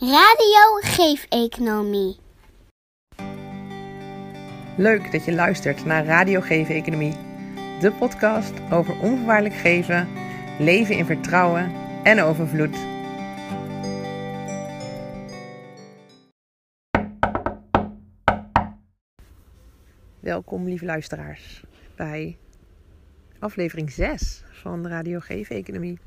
Radio Geef-economie. Leuk dat je luistert naar Radio Geven Economie, de podcast over onvoorwaardelijk geven, leven in vertrouwen en overvloed. Welkom, lieve luisteraars, bij aflevering 6 van Radio Geven Economie.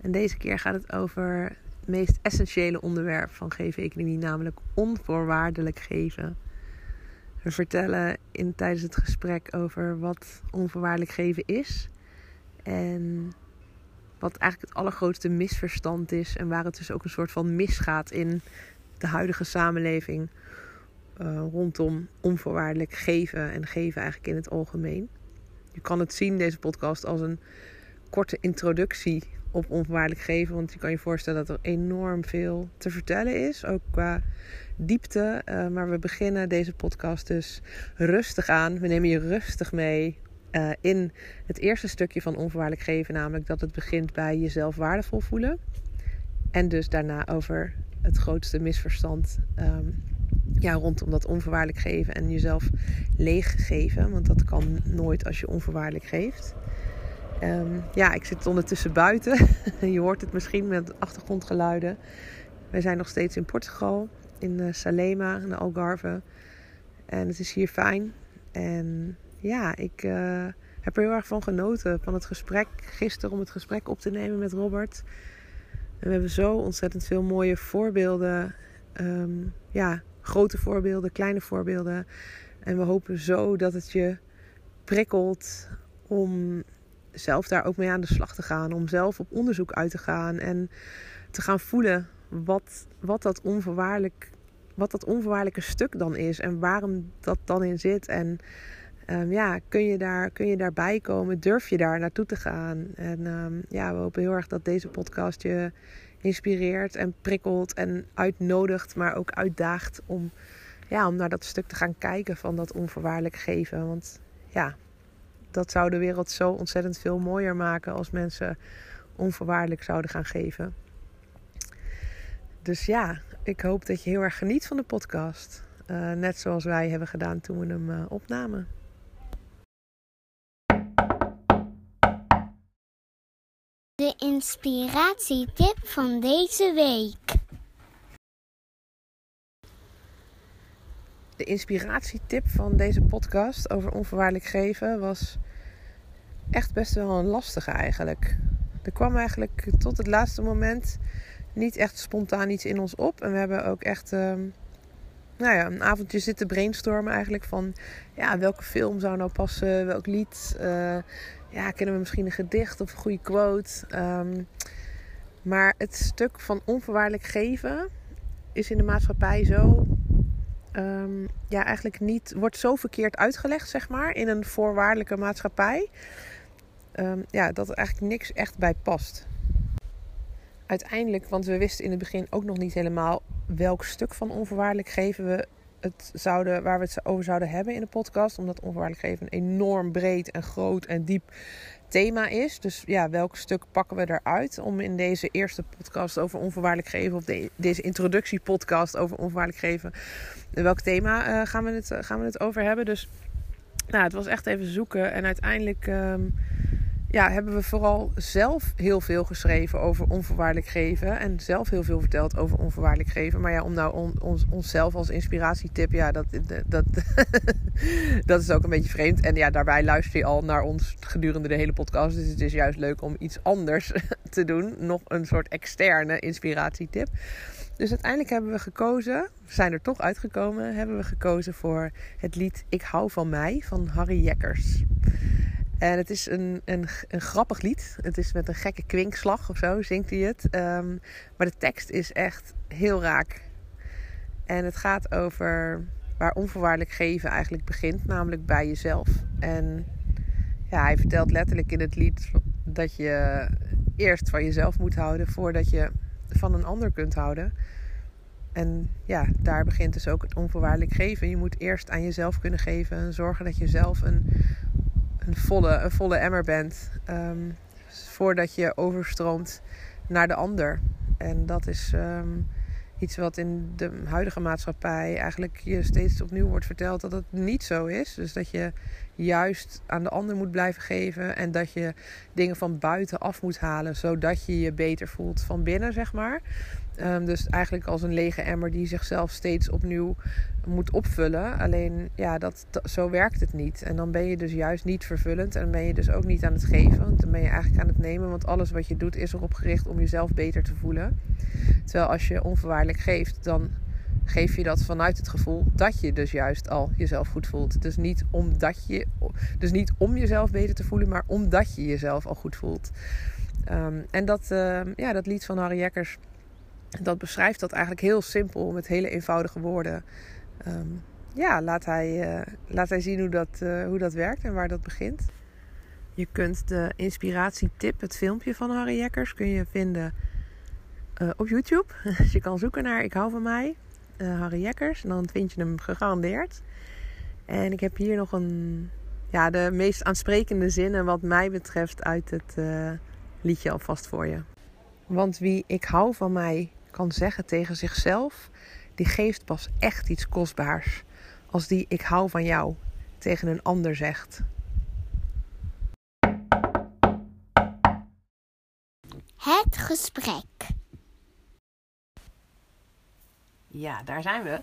En deze keer gaat het over meest essentiële onderwerp van Geven Economie, namelijk onvoorwaardelijk geven. We vertellen in, tijdens het gesprek over wat onvoorwaardelijk geven is. En wat eigenlijk het allergrootste misverstand is. En waar het dus ook een soort van misgaat in de huidige samenleving. Uh, rondom onvoorwaardelijk geven en geven eigenlijk in het algemeen. Je kan het zien, deze podcast, als een korte introductie op onvoorwaardelijk geven. Want je kan je voorstellen dat er enorm veel te vertellen is. Ook qua diepte. Uh, maar we beginnen deze podcast dus rustig aan. We nemen je rustig mee uh, in het eerste stukje van onvoorwaardelijk geven. Namelijk dat het begint bij jezelf waardevol voelen. En dus daarna over het grootste misverstand um, ja, rondom dat onvoorwaardelijk geven en jezelf leeggeven. Want dat kan nooit als je onvoorwaardelijk geeft. Um, ja, ik zit ondertussen buiten. je hoort het misschien met achtergrondgeluiden. Wij zijn nog steeds in Portugal, in uh, Salema, in de Algarve. En het is hier fijn. En ja, ik uh, heb er heel erg van genoten. Van het gesprek gisteren om het gesprek op te nemen met Robert. En we hebben zo ontzettend veel mooie voorbeelden. Um, ja, grote voorbeelden, kleine voorbeelden. En we hopen zo dat het je prikkelt om zelf daar ook mee aan de slag te gaan. Om zelf op onderzoek uit te gaan en te gaan voelen wat, wat, dat, onvoorwaardelijk, wat dat onvoorwaardelijke stuk dan is. En waarom dat dan in zit. En um, ja, kun je, daar, kun je daarbij komen? Durf je daar naartoe te gaan? En um, ja, we hopen heel erg dat deze podcast je inspireert en prikkelt en uitnodigt, maar ook uitdaagt om, ja, om naar dat stuk te gaan kijken van dat onvoorwaardelijk geven. Want ja, dat zou de wereld zo ontzettend veel mooier maken als mensen onvoorwaardelijk zouden gaan geven. Dus ja, ik hoop dat je heel erg geniet van de podcast. Uh, net zoals wij hebben gedaan toen we hem uh, opnamen. De inspiratietip van deze week. De inspiratietip van deze podcast over onvoorwaardelijk geven was echt best wel een lastige eigenlijk. Er kwam eigenlijk tot het laatste moment niet echt spontaan iets in ons op. En we hebben ook echt um, nou ja, een avondje zitten brainstormen eigenlijk van ja, welke film zou nou passen, welk lied. Uh, ja, kennen we misschien een gedicht of een goede quote. Um, maar het stuk van onvoorwaardelijk geven is in de maatschappij zo. Um, ja, eigenlijk niet. Wordt zo verkeerd uitgelegd, zeg maar. In een voorwaardelijke maatschappij. Um, ja, dat er eigenlijk niks echt bij past. Uiteindelijk, want we wisten in het begin ook nog niet helemaal welk stuk van onvoorwaardelijk geven we het zouden, waar we het over zouden hebben in de podcast. Omdat onvoorwaardelijk geven enorm breed en groot en diep thema is. Dus ja, welk stuk pakken we eruit om in deze eerste podcast over onvoorwaardelijk geven, of de, deze introductiepodcast over onvoorwaardelijk geven, welk thema uh, gaan, we het, gaan we het over hebben? Dus nou, het was echt even zoeken en uiteindelijk. Um, ja, hebben we vooral zelf heel veel geschreven over onvoorwaardelijk geven. En zelf heel veel verteld over onvoorwaardelijk geven. Maar ja, om nou on, ons, onszelf als inspiratietip, ja, dat, dat, dat is ook een beetje vreemd. En ja, daarbij luister je al naar ons gedurende de hele podcast. Dus het is juist leuk om iets anders te doen. Nog een soort externe inspiratietip. Dus uiteindelijk hebben we gekozen, zijn er toch uitgekomen, hebben we gekozen voor het lied Ik hou van mij van Harry Jekkers. En het is een, een, een grappig lied. Het is met een gekke kwinkslag of zo, zingt hij het. Um, maar de tekst is echt heel raak. En het gaat over waar onvoorwaardelijk geven eigenlijk begint, namelijk bij jezelf. En ja, hij vertelt letterlijk in het lied dat je eerst van jezelf moet houden voordat je van een ander kunt houden. En ja, daar begint dus ook het onvoorwaardelijk geven. Je moet eerst aan jezelf kunnen geven en zorgen dat je zelf een een volle, een volle emmer bent. Um, voordat je overstroomt naar de ander. En dat is, um, Iets wat in de huidige maatschappij eigenlijk je steeds opnieuw wordt verteld dat het niet zo is. Dus dat je juist aan de ander moet blijven geven en dat je dingen van buiten af moet halen zodat je je beter voelt van binnen, zeg maar. Um, dus eigenlijk als een lege emmer die zichzelf steeds opnieuw moet opvullen. Alleen ja, dat, zo werkt het niet. En dan ben je dus juist niet vervullend. En dan ben je dus ook niet aan het geven. Want dan ben je eigenlijk aan het nemen. Want alles wat je doet is erop gericht om jezelf beter te voelen. Terwijl als je onvoorwaardelijk geeft, dan geef je dat vanuit het gevoel dat je dus juist al jezelf goed voelt. Dus niet, omdat je, dus niet om jezelf beter te voelen, maar omdat je jezelf al goed voelt. Um, en dat, uh, ja, dat lied van Harry Jekkers dat beschrijft dat eigenlijk heel simpel met hele eenvoudige woorden. Um, ja, laat hij, uh, laat hij zien hoe dat, uh, hoe dat werkt en waar dat begint. Je kunt de inspiratietip, het filmpje van Harry Jekkers, kun je vinden uh, op YouTube. dus je kan zoeken naar Ik hou van mij, Harry Jekkers. En dan vind je hem gegarandeerd. En ik heb hier nog een, ja, de meest aansprekende zinnen wat mij betreft uit het liedje alvast voor je. Want wie ik hou van mij kan zeggen tegen zichzelf, die geeft pas echt iets kostbaars. Als die ik hou van jou tegen een ander zegt. Het gesprek. Ja, daar zijn we.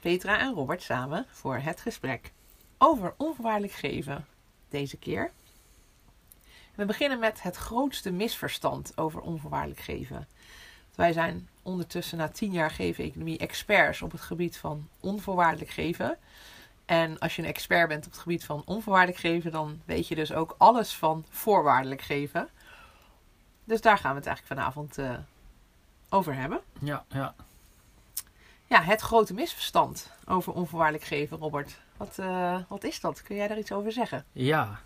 Petra en Robert samen voor het gesprek over onvoorwaardelijk geven. Deze keer. We beginnen met het grootste misverstand over onvoorwaardelijk geven. Wij zijn ondertussen na tien jaar geven-economie experts op het gebied van onvoorwaardelijk geven. En als je een expert bent op het gebied van onvoorwaardelijk geven, dan weet je dus ook alles van voorwaardelijk geven. Dus daar gaan we het eigenlijk vanavond uh, over hebben. Ja, ja. Ja, het grote misverstand over onvoorwaardelijk geven, Robert. Wat, uh, wat is dat? Kun jij daar iets over zeggen? Ja,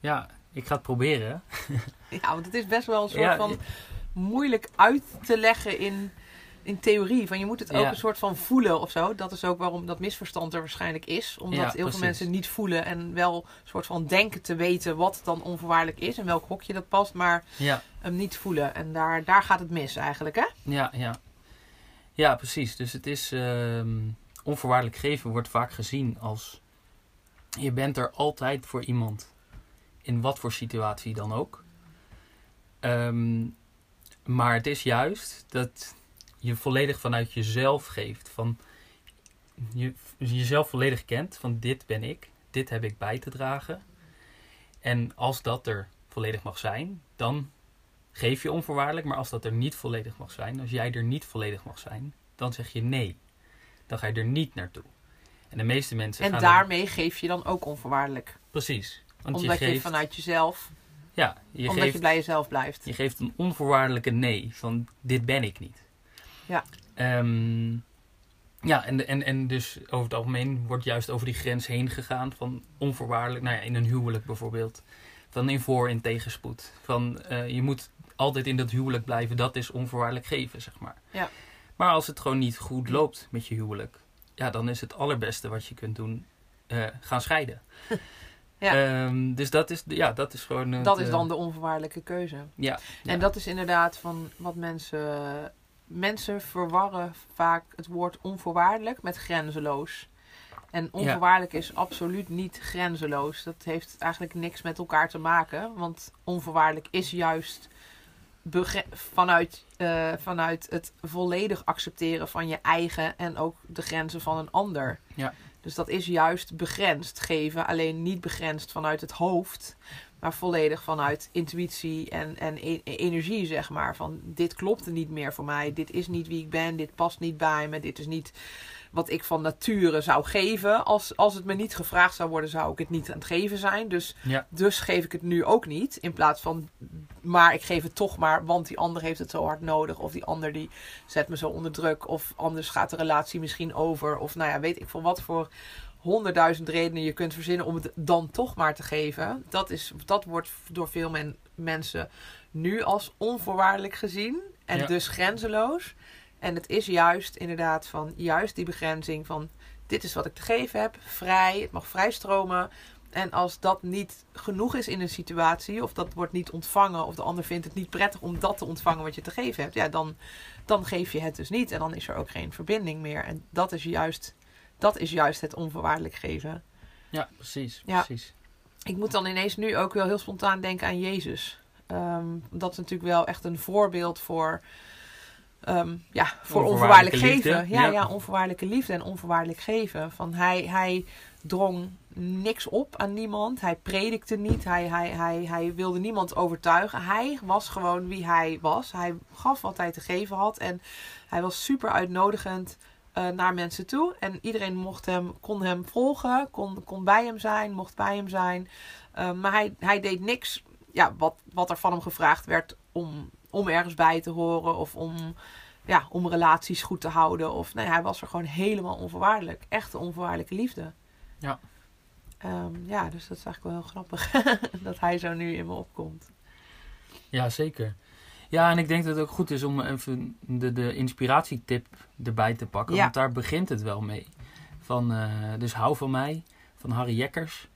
ja ik ga het proberen. ja, want het is best wel een soort ja, van moeilijk uit te leggen in, in theorie. Van je moet het ook een soort van voelen of zo. Dat is ook waarom dat misverstand er waarschijnlijk is. Omdat heel veel mensen niet voelen en wel een soort van denken te weten wat dan onvoorwaardelijk is en welk hokje dat past, maar hem niet voelen. En daar, daar gaat het mis eigenlijk, hè? Ja, ja. Ja, precies. Dus het is uh, onvoorwaardelijk geven wordt vaak gezien als je bent er altijd voor iemand. In wat voor situatie dan ook. Um, maar het is juist dat je volledig vanuit jezelf geeft. Van je jezelf volledig kent van dit ben ik, dit heb ik bij te dragen. En als dat er volledig mag zijn, dan geef je onvoorwaardelijk. Maar als dat er niet volledig mag zijn, als jij er niet volledig mag zijn, dan zeg je nee. Dan ga je er niet naartoe. En de meeste mensen. En daarmee geef je dan ook onvoorwaardelijk. Precies. Want Omdat je, geeft, je vanuit jezelf ja, je Omdat geeft, je bij jezelf blijft. Je geeft een onvoorwaardelijke nee. Van dit ben ik niet. Ja. Um, ja, en, en, en dus over het algemeen wordt juist over die grens heen gegaan. Van onvoorwaardelijk, nou ja, in een huwelijk bijvoorbeeld. Van in voor- en tegenspoed. Van uh, je moet altijd in dat huwelijk blijven. Dat is onvoorwaardelijk geven, zeg maar. Ja. Maar als het gewoon niet goed loopt met je huwelijk. Ja, dan is het allerbeste wat je kunt doen uh, gaan scheiden. Ja. Um, dus dat is, ja, dat is gewoon. Het, dat is dan de onvoorwaardelijke keuze. Ja. En dat is inderdaad van wat mensen. Mensen verwarren vaak het woord onvoorwaardelijk met grenzeloos. En onvoorwaardelijk is absoluut niet grenzeloos. Dat heeft eigenlijk niks met elkaar te maken. Want onvoorwaardelijk is juist vanuit, uh, vanuit het volledig accepteren van je eigen en ook de grenzen van een ander. Ja. Dus dat is juist begrensd geven, alleen niet begrensd vanuit het hoofd, maar volledig vanuit intuïtie en, en e-, energie, zeg maar. Van dit klopt niet meer voor mij, dit is niet wie ik ben, dit past niet bij me, dit is niet wat ik van nature zou geven. Als, als het me niet gevraagd zou worden, zou ik het niet aan het geven zijn. Dus, dus geef ik het nu ook niet. In plaats van, maar ik geef het toch maar, want die ander heeft het zo hard nodig. Of die ander die zet me zo onder druk. Of anders gaat de relatie misschien over. Of nou ja, weet ik van wat voor honderdduizend redenen je kunt verzinnen om het dan toch maar te geven. Dat, is, dat wordt door veel men, mensen nu als onvoorwaardelijk gezien. En dus grenzeloos. En het is juist inderdaad van juist die begrenzing van dit is wat ik te geven heb, vrij, het mag vrij stromen. en als dat niet genoeg is in een situatie, of dat wordt niet ontvangen, of de ander vindt het niet prettig om dat te ontvangen wat je te geven hebt, ja, dan, dan geef je het dus niet. En dan is er ook geen verbinding meer. En dat is juist, dat is juist het onvoorwaardelijk geven. Ja, precies. Ja. precies. Ik moet dan ineens nu ook wel heel spontaan denken aan Jezus. Ehm, dat is natuurlijk wel echt een voorbeeld voor, ehm, ja, voor onvoorwaardelijk geven. Ja, ja. ja. onvoorwaardelijke liefde en onvoorwaardelijk geven. Van hij, hij drong niks op aan niemand. Hij predikte niet. Hij, hij, hij, hij wilde niemand overtuigen. Hij was gewoon wie hij was. Hij gaf wat hij te geven had. En hij was super uitnodigend eh, naar mensen toe. En iedereen mocht hem, kon hem volgen, kon, kon bij hem zijn, mocht bij hem zijn. Eh, maar hij, hij deed niks ja, wat, wat er van hem gevraagd werd om, om ergens bij te horen of om, ja, om relaties goed te houden. Of nee, hij was er gewoon helemaal onvoorwaardelijk. Echte onvoorwaardelijke liefde. Ja. Ehm, ja, dus dat is eigenlijk wel heel grappig dat hij zo nu in me opkomt. Ja, zeker. Ja, en ik denk dat het ook goed is om even de, de inspiratietip erbij te pakken. Ja. Want daar begint het wel mee. Van, eh, dus Hou van mij, van Harry Jekkers.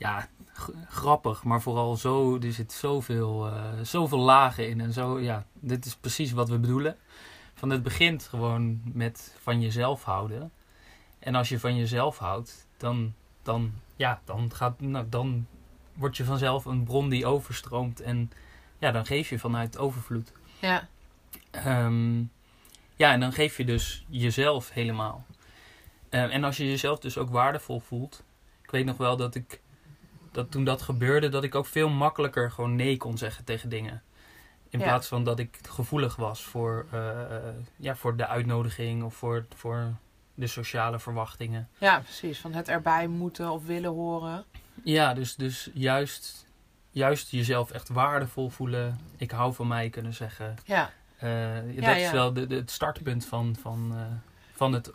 Ja, grappig, maar vooral zo, er zit zoveel, eh, zoveel lagen in. En zo, ja, dit is precies wat we bedoelen. Van het begint gewoon met van jezelf houden. En als je van jezelf houdt, dan, dan, ja, dan, gaat, nou, dan word je vanzelf een bron die overstroomt. En ja, dan geef je vanuit overvloed. Ja, Ehm, ja, en dan geef je dus jezelf helemaal. Eh, en als je jezelf dus ook waardevol voelt. Ik weet nog wel dat ik, dat toen dat gebeurde, dat ik ook veel makkelijker gewoon nee kon zeggen tegen dingen. In Ja. plaats van dat ik gevoelig was voor, eh, ja, voor de uitnodiging of voor, voor de sociale verwachtingen. ja, precies. Van het erbij moeten of willen horen. Ja, dus, dus juist, juist jezelf echt waardevol voelen. Ik hou van mij kunnen zeggen. Ja, Eh, dat Ja, is wel de, de- het startpunt van, van, eh, van het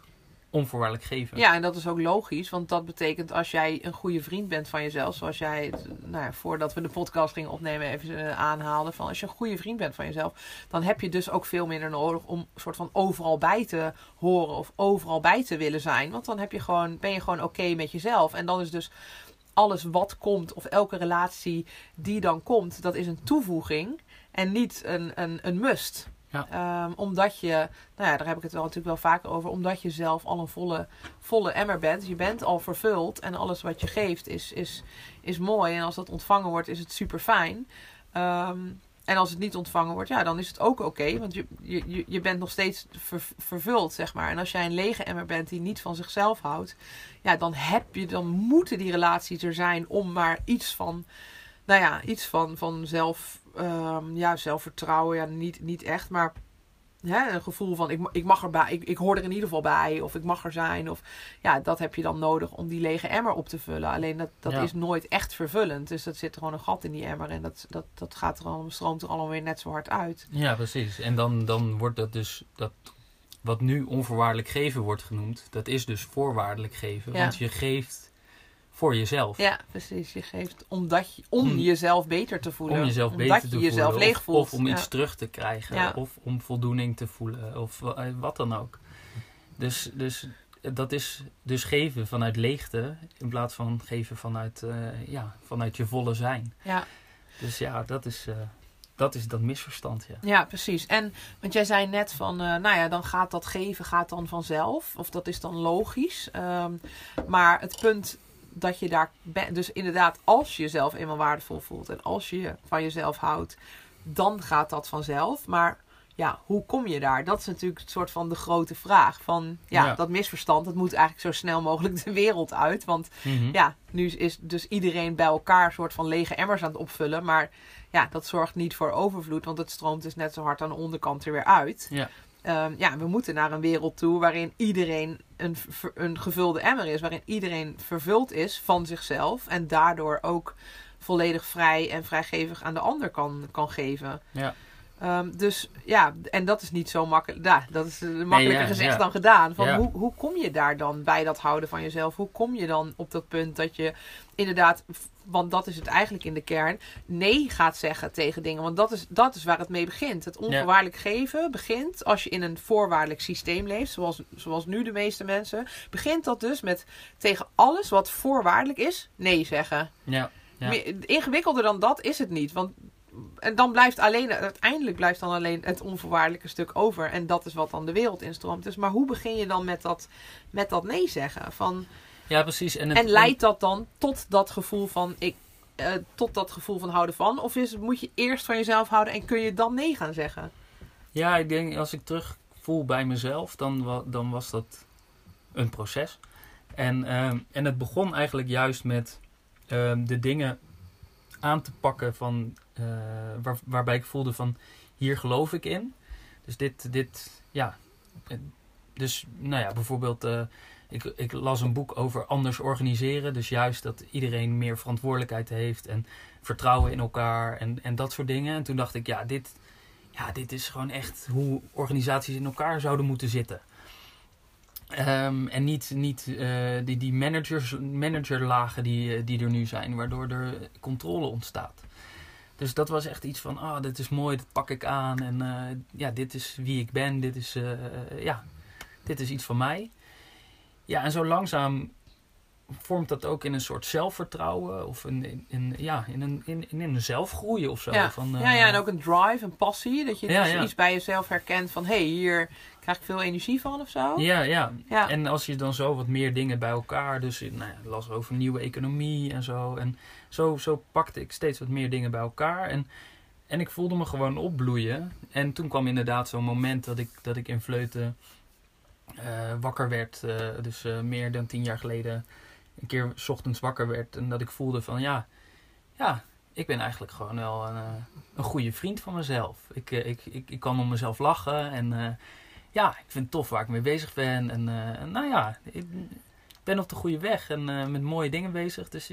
onvoorwaardelijk geven. Ja, en dat is ook logisch, want dat betekent als jij een goede vriend bent van jezelf, zoals jij, nou ja, voordat we de podcast gingen opnemen, even eh, aanhaalde, van als je een goede vriend bent van jezelf, dan heb je dus ook veel minder nodig om soort van overal bij te horen of overal bij te willen zijn, want dan heb je gewoon, ben je gewoon oké met jezelf. En dan is dus alles wat komt of elke relatie die dan komt, dat is een toevoeging en niet een, een, een must. Ja. Ehm, omdat je, nou ja, daar heb ik het wel natuurlijk wel vaker over, omdat je zelf al een volle, volle emmer bent. Je bent al vervuld en alles wat je geeft is, is, is mooi. En als dat ontvangen wordt, is het super fijn. en als het niet ontvangen wordt, ja, dan is het ook oké. want je, je, je- bent nog steeds ver- vervuld, zeg maar. En als jij een lege emmer bent die niet van zichzelf houdt, ja, dan heb je, dan moeten die relaties er zijn om maar iets van, nou ja, iets van, van zelf, ehm, ja, zelfvertrouwen, ja, niet, niet echt, maar hè, een gevoel van ik, ik mag erbij, ik, ik hoor er in ieder geval bij, of ik mag er zijn, of ja, dat heb je dan nodig om die lege emmer op te vullen. Alleen dat, dat Ja. is nooit echt vervullend, dus dat zit er gewoon een gat in die emmer en dat, dat, dat gaat er al, stroomt er allemaal weer net zo hard uit. Ja, precies. En dan, dan wordt dat dus, dat, wat nu onvoorwaardelijk geven wordt genoemd, dat is dus voorwaardelijk geven. Ja. Want je geeft voor jezelf. Ja, precies. Je geeft omdat je, om Om- jezelf beter te voelen. Om jezelf omdat beter je te voelen. jezelf of- leeg voelt. Of, om Ja. iets terug te krijgen. Ja. Of om voldoening te voelen. Of eh, wat dan ook. Dus, dus dat is dus geven vanuit leegte. In plaats van geven vanuit, eh, ja, vanuit je volle zijn. Ja. Dus ja, dat is, eh, dat, is dat misverstand. Ja. Ja, precies. En want jij zei net van, nou ja, dan gaat dat geven gaat dan vanzelf. Of dat is dan logisch. Ehm, maar het punt dat je daar bent, dus inderdaad, als je jezelf eenmaal waardevol voelt en als je van jezelf houdt, dan gaat dat vanzelf. Maar ja, hoe kom je daar? Dat is natuurlijk een soort van de grote vraag. Van ja, Ja. dat misverstand, dat moet eigenlijk zo snel mogelijk de wereld uit. Want Mhm. ja, nu is dus iedereen bij elkaar een soort van lege emmers aan het opvullen. Maar ja, dat zorgt niet voor overvloed, want het stroomt dus net zo hard aan de onderkant er weer uit. Ja. Ehm, ja, we moeten naar een wereld toe waarin iedereen een, een gevulde emmer is. Waarin iedereen vervuld is van zichzelf. En daardoor ook volledig vrij en vrijgevig aan de ander kan, kan geven. Ja. Ehm, dus ja, en dat is niet zo makkelijk. Ja, dat is eh, makkelijker ja, gezegd ja. dan gedaan. Van hoe, hoe kom je daar dan bij dat houden van jezelf? Hoe kom je dan op dat punt dat je inderdaad, want dat is het eigenlijk in de kern, nee gaat zeggen tegen dingen? Want dat is, dat is waar het mee begint. Het onvoorwaardelijk geven begint als je in een voorwaardelijk systeem leeft, zoals, zoals nu de meeste mensen. Begint dat dus met tegen alles wat voorwaardelijk is, nee zeggen. Ja, Ingewikkelder dan dat is het niet. Want en dan blijft alleen, uiteindelijk blijft dan alleen het onvoorwaardelijke stuk over. En dat is wat dan de wereld instroomt. Dus, maar hoe begin je dan met dat, met dat nee zeggen? Van, ja, precies. En, het, en leidt dat dan tot dat gevoel van ik, eh, tot dat gevoel van houden van? Of is, moet je eerst van jezelf houden en kun je dan nee gaan zeggen? Ja, ik denk als ik terug voel bij mezelf, dan, dan was dat een proces. En, ehm, en het begon eigenlijk juist met ehm, de dingen aan te pakken van, eh, waar, waarbij ik voelde van hier geloof ik in. Dus dit, dit ja. Dus nou ja, bijvoorbeeld, eh, ik, ik las een boek over anders organiseren. Dus juist dat iedereen meer verantwoordelijkheid heeft en vertrouwen in elkaar en, en dat soort dingen. En toen dacht ik, ja, dit, ja, dit is gewoon echt hoe organisaties in elkaar zouden moeten zitten. Ehm, en niet, niet eh, die, die managers, managerlagen die, eh, die er nu zijn, waardoor er controle ontstaat. Dus dat was echt iets van, ah, dit is mooi, dat pak ik aan. En eh, ja, dit is wie ik ben, dit is, ja, dit is iets van mij. Ja, en zo langzaam vormt dat ook in een soort zelfvertrouwen of in, in, in- ja, in, een, in, in een zelfgroei of zo. Ja. Van, eh, ja, ja, en ook een drive, een passie. Dat je Ja, dus ja. iets bij jezelf herkent van... hé, hey, hier krijg ik veel energie van of zo. Ja, ja. Ja. En als je dan zo wat meer dingen bij elkaar, dus nou ja, las over nieuwe economie en zo. En zo, zo pakte ik steeds wat meer dingen bij elkaar. En, en ik voelde me gewoon opbloeien. En toen kwam inderdaad zo'n moment dat ik, dat ik in Vleuten eh, wakker werd. eh, dus eh, meer dan tien jaar geleden een keer 's ochtends wakker werd. En dat ik voelde van ja, ja ik ben eigenlijk gewoon wel een, eh, een goede vriend van mezelf. Ik, eh, ik, ik, ik kan om mezelf lachen en... eh, ja, ik vind het tof waar ik mee bezig ben. En en nou ja, ik ben op de goede weg en met mooie dingen bezig. Dus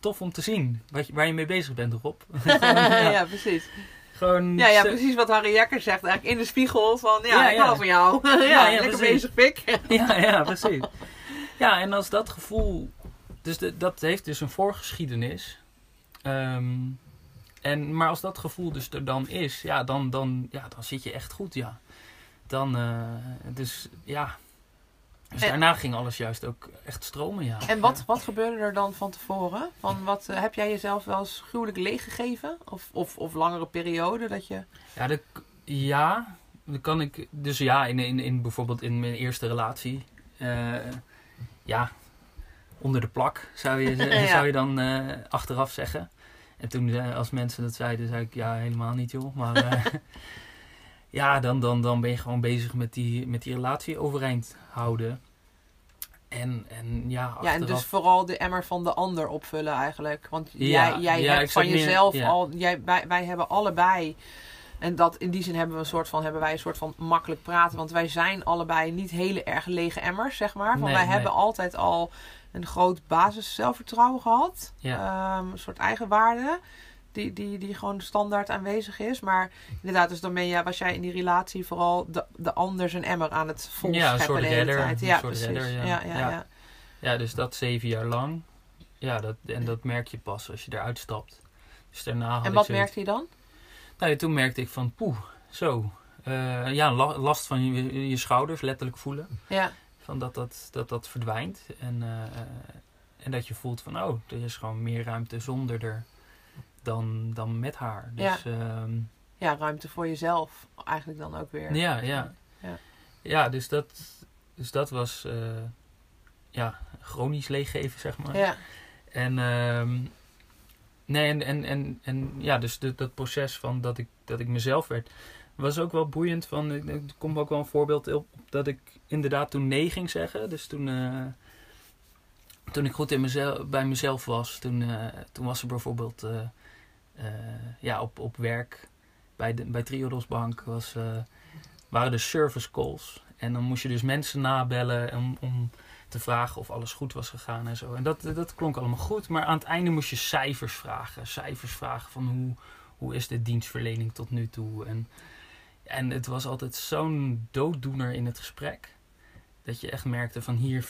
tof om te zien wat je, waar je mee bezig bent, Rob. ja. ja, precies. Gewoon Ja, ja, precies wat Harry Jekker zegt. Eigenlijk in de spiegel van... Ja, Ja, ik ja. hou van jou. ja, lekker bezig, pik. ja, ja, precies. Ja, en als dat gevoel... Dus de, dat heeft dus een voorgeschiedenis. Ehm, en, maar als dat gevoel dus er dan is, ja, dan, dan, ja, dan zit je echt goed, ja. Dan, eh, dus ja... Dus En- daarna ging alles juist ook echt stromen, ja. En wat, wat gebeurde er dan van tevoren? Van wat, eh, heb jij jezelf wel eens gruwelijk leeggegeven? Of, of, of langere periode dat je... Ja, dat, ja, dan kan ik. Dus ja, in, in, in bijvoorbeeld in mijn eerste relatie. eh, ja, onder de plak zou je, Ja. zou je dan eh, achteraf zeggen. En toen, eh, als mensen dat zeiden, zei ik ja, helemaal niet, joh. Maar eh, ja, dan, dan, dan ben je gewoon bezig met die, met die relatie overeind houden. En, en ja, Ja, en achteraf- dus vooral de emmer van de ander opvullen eigenlijk. Want Ja, jij, jij ja, hebt van meer- jezelf al... Jij, wij, wij hebben allebei... En dat, in die zin hebben, we een soort van, hebben wij een soort van makkelijk praten. Want wij zijn allebei niet hele erg lege emmers, zeg maar. Van Nee, wij nee. hebben altijd al een groot basis zelfvertrouwen gehad. Ja. Ehm, een soort eigenwaarde. Die, die, die gewoon standaard aanwezig is. Maar inderdaad, dus dan ben je, was jij in die relatie vooral de, de ander zijn emmer aan het vol Ja, soort de hele redder, tijd. Ja, soort precies. redder, ja. ja, ja, Ja. dus dat zeven jaar lang. Ja, dat, en dat merk je pas als je eruit stapt. Dus daarna had En wat zoiets- merkte je dan? Nou, ja, toen merkte ik van, poeh, zo. Eh, ja, la- last van je, je schouders letterlijk voelen. Ja, Van dat dat, dat, dat verdwijnt. En, eh, en dat je voelt van, oh, er is gewoon meer ruimte zonder er dan, dan met haar. Dus ehm, ja, ruimte voor jezelf eigenlijk dan ook weer. ja, ja. Ja. Ja, dus, dat, dus dat was eh, ja, chronisch leeggeven, zeg maar. Ja, En, ehm, nee, en, en, en, en ja, dus de, dat proces van dat ik, dat ik mezelf werd, was ook wel boeiend. Van, er komt ook wel een voorbeeld op dat ik inderdaad toen nee ging zeggen. Dus toen, eh, toen ik goed in mezelf, bij mezelf was, toen, eh, toen was er bijvoorbeeld eh, ja, op, op werk bij, de, bij Triodos Bank was, waren er service calls. En dan moest je dus mensen nabellen om, om te vragen of alles goed was gegaan en zo. En dat, dat klonk allemaal goed. Maar aan het einde moest je cijfers vragen. Cijfers vragen van hoe, hoe is de dienstverlening tot nu toe? En, en het was altijd zo'n dooddoener in het gesprek. Dat je echt merkte van hier,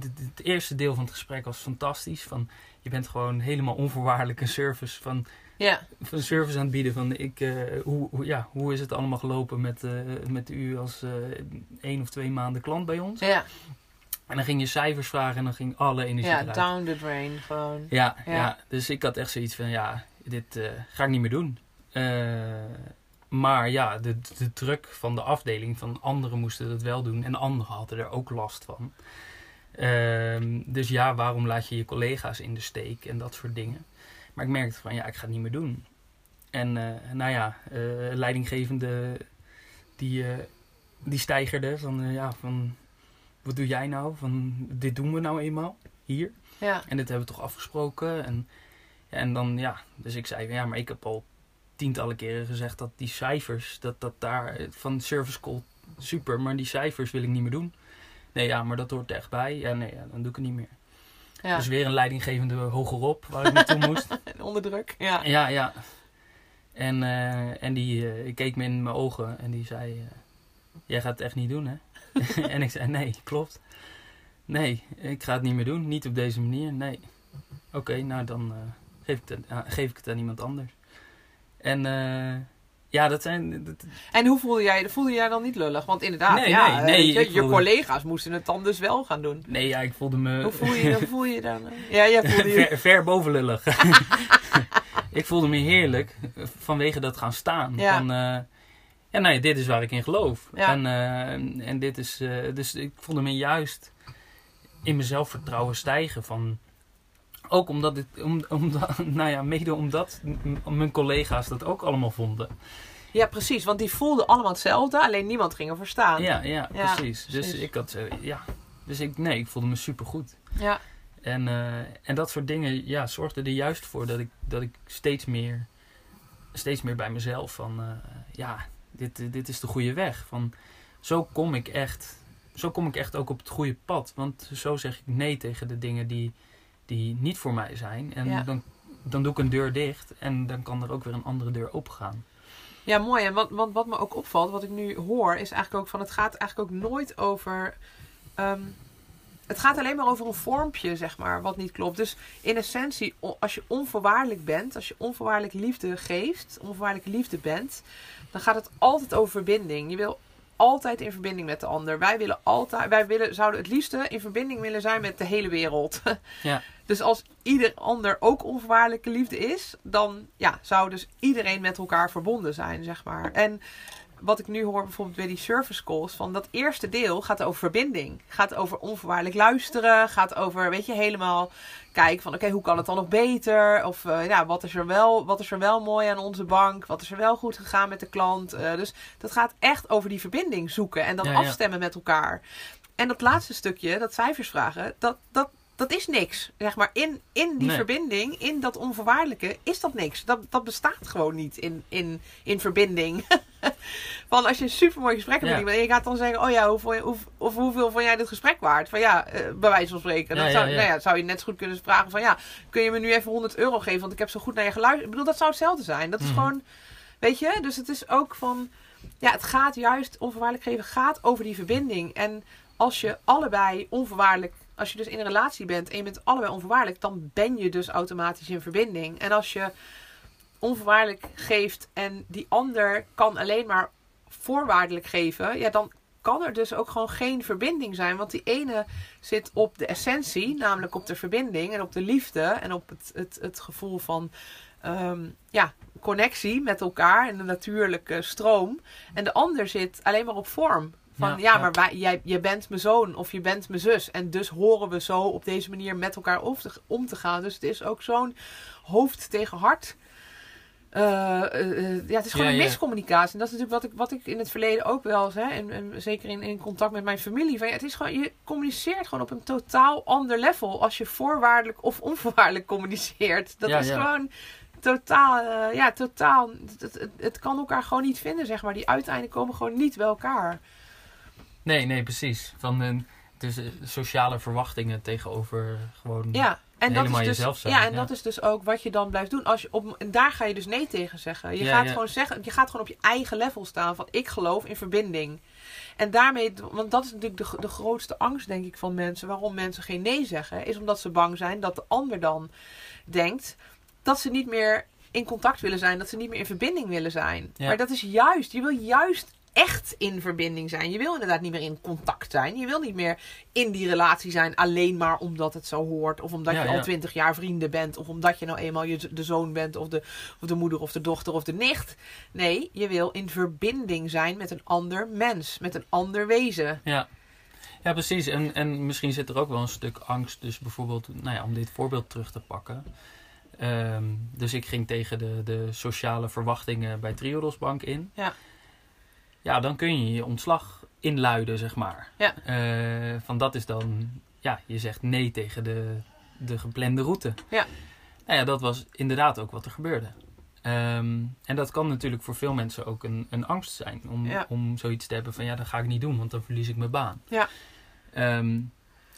het eerste deel van het gesprek was fantastisch. Van, je bent gewoon helemaal onvoorwaardelijk een service van, ja. van service aan het bieden. Van ik, uh, hoe, hoe, ja, hoe is het allemaal gelopen met, uh, met u als uh, één of twee maanden klant bij ons? Ja. En dan ging je cijfers vragen en dan ging alle energie Ja, eruit. down the drain gewoon. Ja, ja. Ja. dus ik had echt zoiets van, ja, dit eh, ga ik niet meer doen. Eh, maar ja, de, de druk van de afdeling, van anderen moesten dat wel doen. En anderen hadden er ook last van. Ehm, dus ja, waarom laat je je collega's in de steek en dat soort dingen. Maar ik merkte van, ja, ik ga het niet meer doen. En eh, nou ja, leidinggevende, die, die stijgerde van, ja, van, wat doe jij nou? Van, dit doen we nou eenmaal, hier. Ja. En dit hebben we toch afgesproken. En, ja, en dan, ja, dus ik zei, ja, maar ik heb al tientallen keren gezegd dat die cijfers, dat dat daar van service call, super, maar die cijfers wil ik niet meer doen. Nee, ja, maar dat hoort er echt bij. Ja, nee, ja, dan doe ik het niet meer. Ja. Dus weer een leidinggevende hogerop waar ik naartoe moest. Onder druk. Ja. Ja, ja. En, eh, en die eh, keek me in mijn ogen en die zei, eh, jij gaat het echt niet doen, hè? en ik zei, nee, klopt. Nee, ik ga het niet meer doen. Niet op deze manier, nee. Oké, nou dan eh, geef, ik het, aan- geef ik het aan iemand anders. En eh, ja, dat zijn... dat- En hoe voelde jij Voelde jij dan niet lullig? Want inderdaad, Nee, ja, nee, eh, nee, je, collega's moesten het dan dus wel gaan doen. nee, ja, ik voelde me... Hoe voel je hoe voel je dan? Ja, jij voelde je... ver, ver boven lullig. ik voelde me heerlijk vanwege dat gaan staan. Ja. Van, ja, nee, dit is waar ik in geloof. Ja. En, eh, en dit is, eh, dus ik voelde me juist in mijn zelfvertrouwen stijgen. Van, ook omdat, het, om, omdat, nou ja, mede omdat mijn collega's dat ook allemaal vonden. Ja, precies. Want die voelden allemaal hetzelfde, alleen niemand ging ervoor staan. Ja, ja, Ja, precies. Dus ik had, eh, ja, dus ik, nee, ik voelde me supergoed. Ja. En, en dat soort dingen ja, zorgden er juist voor dat ik, dat ik steeds, meer, steeds meer bij mezelf van... ja, dit, dit is de goede weg. Van, zo, kom ik echt, zo kom ik echt ook op het goede pad. Want zo zeg ik nee tegen de dingen die, die niet voor mij zijn. En Ja. dan, dan doe ik een deur dicht en dan kan er ook weer een andere deur opengaan. Ja, mooi. En wat, want wat me ook opvalt, wat ik nu hoor, is eigenlijk ook van het gaat eigenlijk ook nooit over. ehm, het gaat alleen maar over een vormpje, zeg maar, wat niet klopt. Dus in essentie, als je onvoorwaardelijk bent, als je onvoorwaardelijk liefde geeft, onvoorwaardelijk liefde bent, dan gaat het altijd over verbinding. Je wil altijd in verbinding met de ander. Wij willen altijd, wij willen, zouden het liefste in verbinding willen zijn met de hele wereld. Ja. Dus als ieder ander ook onvoorwaardelijke liefde is, dan ja, zou dus iedereen met elkaar verbonden zijn, zeg maar. En wat ik nu hoor bijvoorbeeld bij die service calls, van dat eerste deel gaat over verbinding. Gaat over onvoorwaardelijk luisteren, gaat over, weet je, helemaal kijken van, oké, hoe kan het dan nog beter? Of eh, ja, wat is, er wel, wat is er wel mooi aan onze bank? Wat is er wel goed gegaan met de klant? Eh, dus dat gaat echt over die verbinding zoeken en dan Ja, ja. afstemmen met elkaar. En dat laatste stukje, dat cijfers vragen, dat, dat, dat is niks. Zeg maar, in, in die Nee. verbinding, in dat onvoorwaardelijke, is dat niks. Dat, dat bestaat gewoon niet in, in, in verbinding. Van als je een supermooi gesprek hebt Ja. met iemand en je gaat dan zeggen: Oh ja, hoe, vond je- hoe, of hoeveel vond jij dit gesprek waard? Van ja, eh, bij wijze van spreken. Dan Ja, zou, ja, ja. Nou ja, zou je net zo goed kunnen vragen: van ja, kun je me nu even 100 euro geven? Want ik heb zo goed naar je geluisterd. Ik bedoel, dat zou hetzelfde zijn. Dat is Mhm. gewoon, weet je, dus het is ook van. Ja, het gaat juist, onvoorwaardelijk geven gaat over die verbinding. En als je allebei onvoorwaardelijk, als je dus in een relatie bent en je bent allebei onvoorwaardelijk, dan ben je dus automatisch in verbinding. En als je onvoorwaardelijk geeft en die ander kan alleen maar voorwaardelijk geven, ja, dan kan er dus ook gewoon geen verbinding zijn. Want die ene zit op de essentie, namelijk op de verbinding en op de liefde en op het, het, het gevoel van ehm, ja, connectie met elkaar en de natuurlijke stroom. En de ander zit alleen maar op vorm. Van ja, maar wij, jij, je bent mijn zoon of je bent mijn zus. En dus horen we zo op deze manier met elkaar om te, gaan. Dus het is ook zo'n hoofd tegen hart. Eh, eh, eh, ja, het is gewoon Ja, een miscommunicatie. En dat is natuurlijk wat ik, wat ik in het verleden ook wel eens, hè, en, en zeker in, in contact met mijn familie. Van, ja, het is gewoon, je communiceert gewoon op een totaal ander level als je voorwaardelijk of onvoorwaardelijk communiceert. Dat Ja, is gewoon totaal, ja, totaal. Het, het, het kan elkaar gewoon niet vinden, zeg maar. Die uiteinden komen gewoon niet bij elkaar. Nee, nee, precies. Van een, dus sociale verwachtingen tegenover gewoon Ja, En dat helemaal is dus, jezelf zijn. Ja, en dat is dus ook wat je dan blijft doen. Als je op, en daar ga je dus nee tegen zeggen. Je, Ja, gaat ja. Gewoon zeggen. je gaat gewoon op je eigen level staan van ik geloof in verbinding. En daarmee, want dat is natuurlijk de, de grootste angst, denk ik, van mensen. Waarom mensen geen nee zeggen, is omdat ze bang zijn dat de ander dan denkt dat ze niet meer in contact willen zijn, dat ze niet meer in verbinding willen zijn. Maar dat is juist, je wil juist echt in verbinding zijn. Je wil inderdaad niet meer in contact zijn. Je wil niet meer in die relatie zijn alleen maar omdat het zo hoort. Of omdat Ja, je al twintig jaar vrienden bent. Of omdat je nou eenmaal je, de zoon bent. Of de, of de moeder of de dochter of de nicht. Nee, je wil in verbinding zijn met een ander mens. Met een ander wezen. Ja. Ja, precies. En, en misschien zit er ook wel een stuk angst. Dus bijvoorbeeld, nou ja, om dit voorbeeld terug te pakken. Ehm, dus ik ging tegen de, de sociale verwachtingen bij Triodos Bank in. Ja. Ja, dan kun je je ontslag inluiden, zeg maar. Ja. Eh, van dat is dan, ja, je zegt nee tegen de, de geplande route. Ja. Nou ja, dat was inderdaad ook wat er gebeurde. Ehm, en dat kan natuurlijk voor veel mensen ook een, een angst zijn. Om, Ja. om zoiets te hebben van ja, dat ga ik niet doen, want dan verlies ik mijn baan. Ja. Ehm,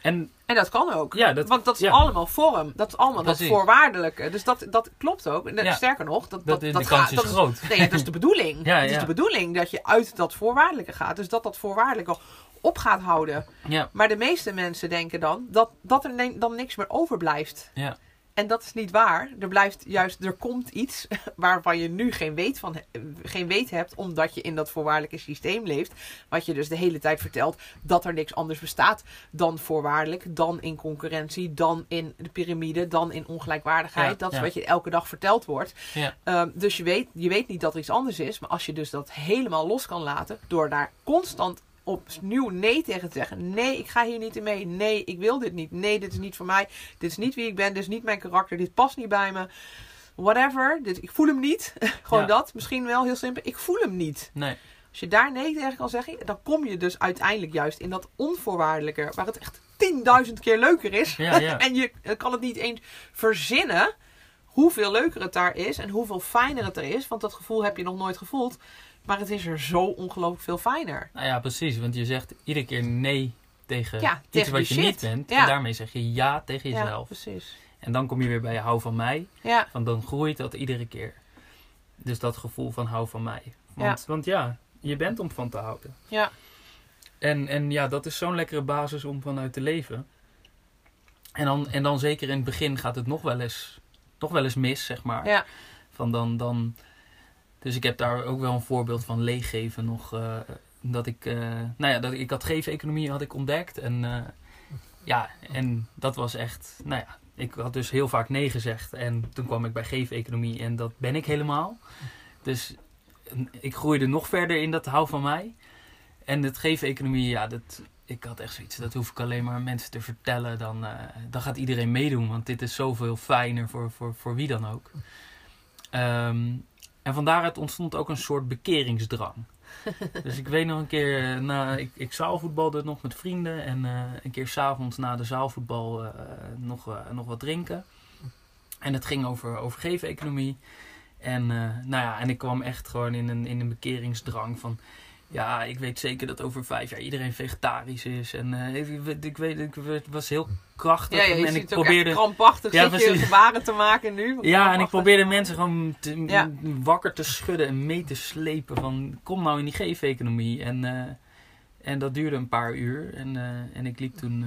en En dat kan ook. ja, dat, Want dat is ja. allemaal vorm. Dat is allemaal dat voorwaardelijke. Dus dat, dat klopt ook. En Ja. Sterker nog, dat, dat, dat, de dat kans gaat- is groot. Nee, dat is de bedoeling. Ja, Het is de bedoeling dat je uit dat voorwaardelijke gaat. Dus dat dat voorwaardelijke op gaat houden. Maar de meeste mensen denken dan dat, dat er dan niks meer overblijft. ja, En dat is niet waar. Er blijft juist, er komt iets waarvan je nu geen weet, van, geen weet hebt, omdat je in dat voorwaardelijke systeem leeft. Wat je dus de hele tijd vertelt dat er niks anders bestaat dan voorwaardelijk, dan in concurrentie, dan in de piramide, dan in ongelijkwaardigheid. Ja, dat is ja. wat je elke dag verteld wordt. ja, Ehm, dus je weet, je weet niet dat er iets anders is. Maar als je dus dat helemaal los kan laten. Door daar constant opnieuw nee tegen te zeggen. Nee, ik ga hier niet in mee. Nee, ik wil dit niet. Nee, dit is niet voor mij. Dit is niet wie ik ben. Dit is niet mijn karakter. Dit past niet bij me. Whatever. Dit, ik voel hem niet. Gewoon Ja. dat. Misschien wel heel simpel. Ik voel hem niet. nee, Als je daar nee tegen kan zeggen. Dan kom je dus uiteindelijk juist in dat onvoorwaardelijke. Waar het echt 10.000 keer leuker is. ja, ja. En je kan het niet eens verzinnen hoeveel leuker het daar is en hoeveel fijner het er is. Want dat gevoel heb je nog nooit gevoeld. Maar het is er zo ongelooflijk veel fijner. Nou ja, precies. Want je zegt iedere keer nee tegen Ja, iets tegen wat je shit. niet bent. Ja. En daarmee zeg je ja tegen Ja, jezelf. precies. En dan kom je weer bij hou van mij. Ja, Want dan groeit dat iedere keer. Dus dat gevoel van hou van mij. Want want ja je bent om van te houden. ja, En, en ja, dat is zo'n lekkere basis om vanuit te leven. En dan, en dan zeker in het begin gaat het nog wel eens, nog wel eens mis, zeg maar. ja, Van dan, dan, dus ik heb daar ook wel een voorbeeld van leeggeven nog. eh, dat ik, eh, nou ja, dat, ik had geef-economie had ik ontdekt. En eh, ja, en dat was echt, nou ja, ik had dus heel vaak nee gezegd. En toen kwam ik bij geef-economie en dat ben ik helemaal. Dus ik groeide nog verder in dat hou van mij. En het geef-economie, ja, dat, ik had echt zoiets, dat hoef ik alleen maar mensen te vertellen. Dan, dan gaat iedereen meedoen, want dit is zoveel fijner voor, voor, voor wie dan ook. Ehm, en van daaruit ontstond ook een soort bekeringsdrang. dus ik weet nog een keer, eh, na, ik, ik zaalvoetbalde nog met vrienden. En eh, een keer s'avonds na de zaalvoetbal eh, nog, nog wat drinken. En het ging over, over geef-economie. En, nou ja, en ik kwam echt gewoon in een, in een bekeringsdrang van... Ja, ik weet zeker dat over vijf jaar iedereen vegetarisch is. En eh, ik, weet, ik was heel krachtig. ja, ja je en ziet ik probeerde... echt krampachtig Ja, zit je precies. gebaren te maken nu. Ja, en ik probeerde mensen gewoon te, Ja. wakker te schudden en mee te slepen van kom nou in die geef-economie. En, eh, en dat duurde een paar uur en, eh, en ik liep toen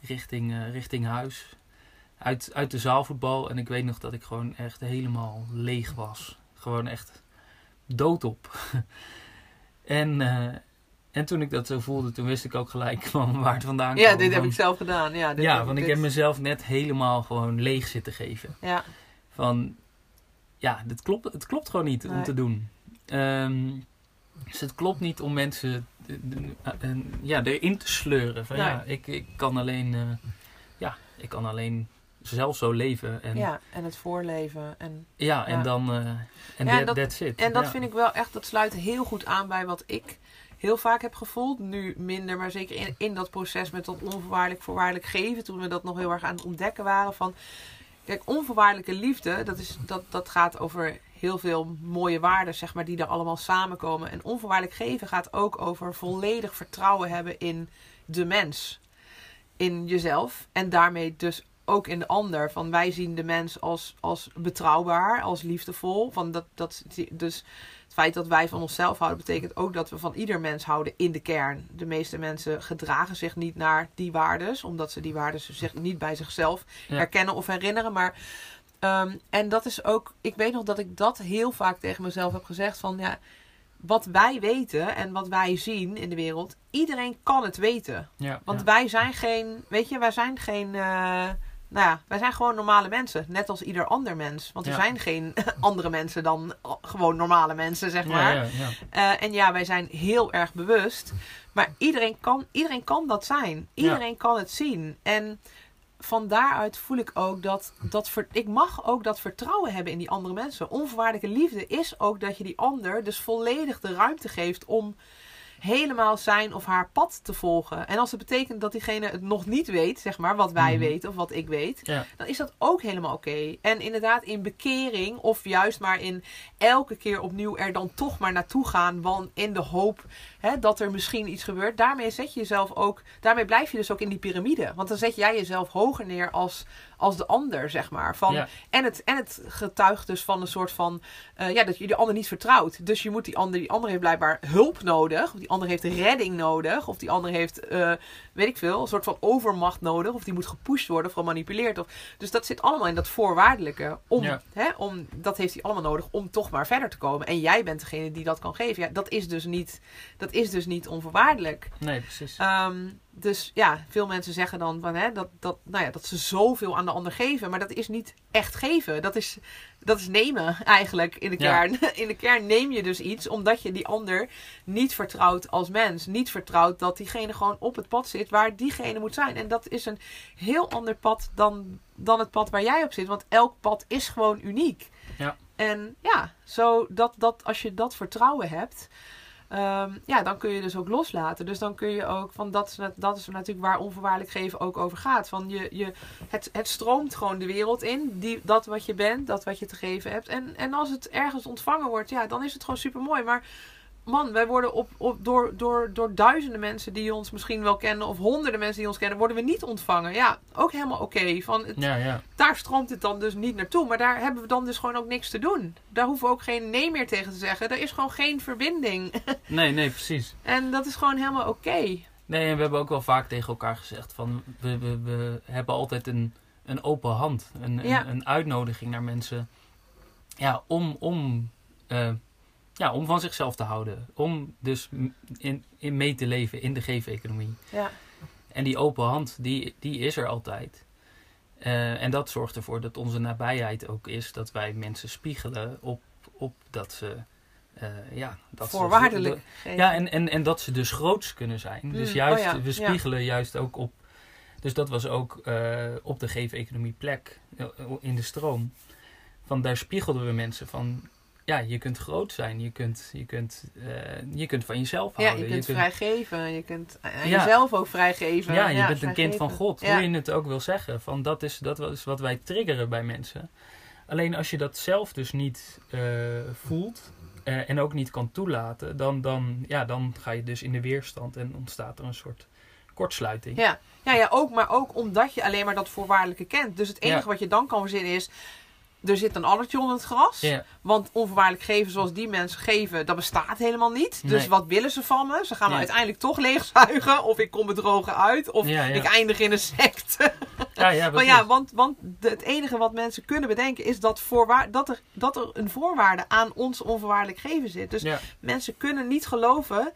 richting, richting huis uit, uit de zaalvoetbal. En ik weet nog dat ik gewoon echt helemaal leeg was. Gewoon echt doodop. en, eh, en toen ik dat zo voelde, toen wist ik ook gelijk van waar het vandaan kwam. Ja, dit heb Van- ik zelf gedaan. Ja, dit ja, heb want ik dit- heb mezelf net helemaal gewoon leeg zitten geven Ja, van ja, dit klopt, het klopt gewoon niet om te doen. Ehm, dus het klopt niet om mensen eh, eh, ja, erin te sleuren. Van, Nee. ja, ik, ik kan alleen, ja, ik kan alleen zelf zo leven. En, ja. en het voorleven. En, en Ja. dan, eh en Ja, dat- that's it. en dat Ja. vind ik wel echt, dat sluit heel goed aan bij wat ik heel vaak heb gevoeld. Nu minder, maar zeker in, in dat proces met dat onvoorwaardelijk, voorwaardelijk geven. Toen we dat nog heel erg aan het ontdekken waren van... Kijk, onvoorwaardelijke liefde, dat, is, dat, dat gaat over heel veel mooie waarden, zeg maar, die daar allemaal samenkomen. En onvoorwaardelijk geven gaat ook over volledig vertrouwen hebben in de mens. In jezelf. En daarmee dus ook in de ander. Van wij zien de mens als, als betrouwbaar, als liefdevol. Van dat, dat, dus het feit dat wij van onszelf houden, betekent ook dat we van ieder mens houden in de kern. De meeste mensen gedragen zich niet naar die waardes, omdat ze die waardes zich niet bij zichzelf Ja. herkennen of herinneren. Maar ehm, en dat is ook, ik weet nog dat ik dat heel vaak tegen mezelf heb gezegd van ja, wat wij weten en wat wij zien in de wereld, iedereen kan het weten. Ja, Want ja. wij zijn geen, weet je, wij zijn geen, eh, nou ja, wij zijn gewoon normale mensen. Net als ieder ander mens. Want er Ja. zijn geen andere mensen dan gewoon normale mensen, zeg maar. Ja. Eh, en ja, wij zijn heel erg bewust. Maar iedereen kan, iedereen kan dat zijn. Iedereen kan het zien. En van daaruit voel ik ook dat, dat ver- ik mag ook dat vertrouwen hebben in die andere mensen. Onvoorwaardelijke liefde is ook dat je die ander dus volledig de ruimte geeft om helemaal zijn of haar pad te volgen. En als het betekent dat diegene het nog niet weet, zeg maar, wat wij Mhm. weten of wat ik weet, Ja. dan is dat ook helemaal oké. En inderdaad, in bekering of juist maar in elke keer opnieuw er dan toch maar naartoe gaan, want in de hoop hè, dat er misschien iets gebeurt. Daarmee zet je jezelf ook, daarmee blijf je dus ook in die piramide. Want dan zet jij jezelf hoger neer als, als de ander, zeg maar. Van, Ja. en, het, en het getuigt dus van een soort van, eh, ja, dat je die ander niet vertrouwt. Dus je moet die ander, die ander heeft blijkbaar hulp nodig, of die ander heeft redding nodig, of die ander heeft, eh, weet ik veel, een soort van overmacht nodig, of die moet gepusht worden of gemanipuleerd. Of, dus dat zit allemaal in dat voorwaardelijke. Om, Ja. hè, om, dat heeft hij allemaal nodig om toch maar verder te komen. En jij bent degene die dat kan geven. Ja, dat is dus niet, dat is dus niet onvoorwaardelijk. Nee, precies. Ehm, dus ja, veel mensen zeggen dan van, hè, dat, dat, nou ja, dat ze zoveel aan de ander geven. Maar dat is niet echt geven. Dat is, dat is nemen eigenlijk in de Ja. kern. In de kern neem je dus iets omdat je die ander niet vertrouwt als mens. Niet vertrouwt dat diegene gewoon op het pad zit waar diegene moet zijn. En dat is een heel ander pad dan, dan het pad waar jij op zit. Want elk pad is gewoon uniek. Ja. En ja, zo dat, dat, als je dat vertrouwen hebt, ehm, ja, dan kun je dus ook loslaten. Dus dan kun je ook, van dat is, dat is natuurlijk waar onvoorwaardelijk geven ook over gaat. Van je, je, het, het stroomt gewoon de wereld in, die, dat wat je bent, dat wat je te geven hebt. En, en als het ergens ontvangen wordt, ja, dan is het gewoon super mooi. Maar man, wij worden op, op, door, door, door duizenden mensen die ons misschien wel kennen, of honderden mensen die ons kennen, worden we niet ontvangen. Ja, ook helemaal oké. Van het, Ja, ja. daar stroomt het dan dus niet naartoe. Maar daar hebben we dan dus gewoon ook niks te doen. Daar hoeven we ook geen nee meer tegen te zeggen. Er is gewoon geen verbinding. Nee, nee, precies. En dat is gewoon helemaal oké. Nee, en we hebben ook wel vaak tegen elkaar gezegd van we, we, we hebben altijd een, een open hand, een, Ja. een, een uitnodiging naar mensen. Ja, om, om, eh, ja, om van zichzelf te houden. Om dus in, in mee te leven in de geef-economie. Ja. En die open hand, die, die is er altijd. Eh, en dat zorgt ervoor dat onze nabijheid ook is dat wij mensen spiegelen op, op dat ze. eh, ja, dat ze- Voorwaardelijk. ja, en, en, en dat ze dus groots kunnen zijn. Dus Mm, juist, oh ja, we ja. spiegelen juist ook op. Dus dat was ook eh, op de geef-economie plek in de stroom. Van daar spiegelden we mensen van. Ja, je kunt groot zijn. Je kunt, je kunt, eh, je kunt van jezelf Ja, houden. je kunt vrij geven. Je kunt aan Ja. jezelf ook vrijgeven. ja, je bent een kind van vrijgeven. God. Ja. Hoe je het ook wil zeggen. Van dat, is, dat is wat wij triggeren bij mensen. Alleen als je dat zelf dus niet eh, voelt. eh, en ook niet kan toelaten. Dan, dan, ja, dan ga je dus in de weerstand. En ontstaat er een soort kortsluiting. Ja. Ja, ja, ook, maar ook omdat je alleen maar dat voorwaardelijke kent. Dus het enige Ja. wat je dan kan verzinnen is... Er zit een addertje onder het gras. Want onvoorwaardelijk geven zoals die mensen geven, dat bestaat helemaal niet. Dus wat willen ze van me? Ze gaan me uiteindelijk toch leegzuigen. Of ik kom bedrogen uit. Of Ja, ja. ik eindig in een secte. ja, ja, Maar ja, want, want het enige wat mensen kunnen bedenken is dat, voorwaar dat, er, dat er een voorwaarde aan ons onvoorwaardelijk geven zit. Dus mensen kunnen niet geloven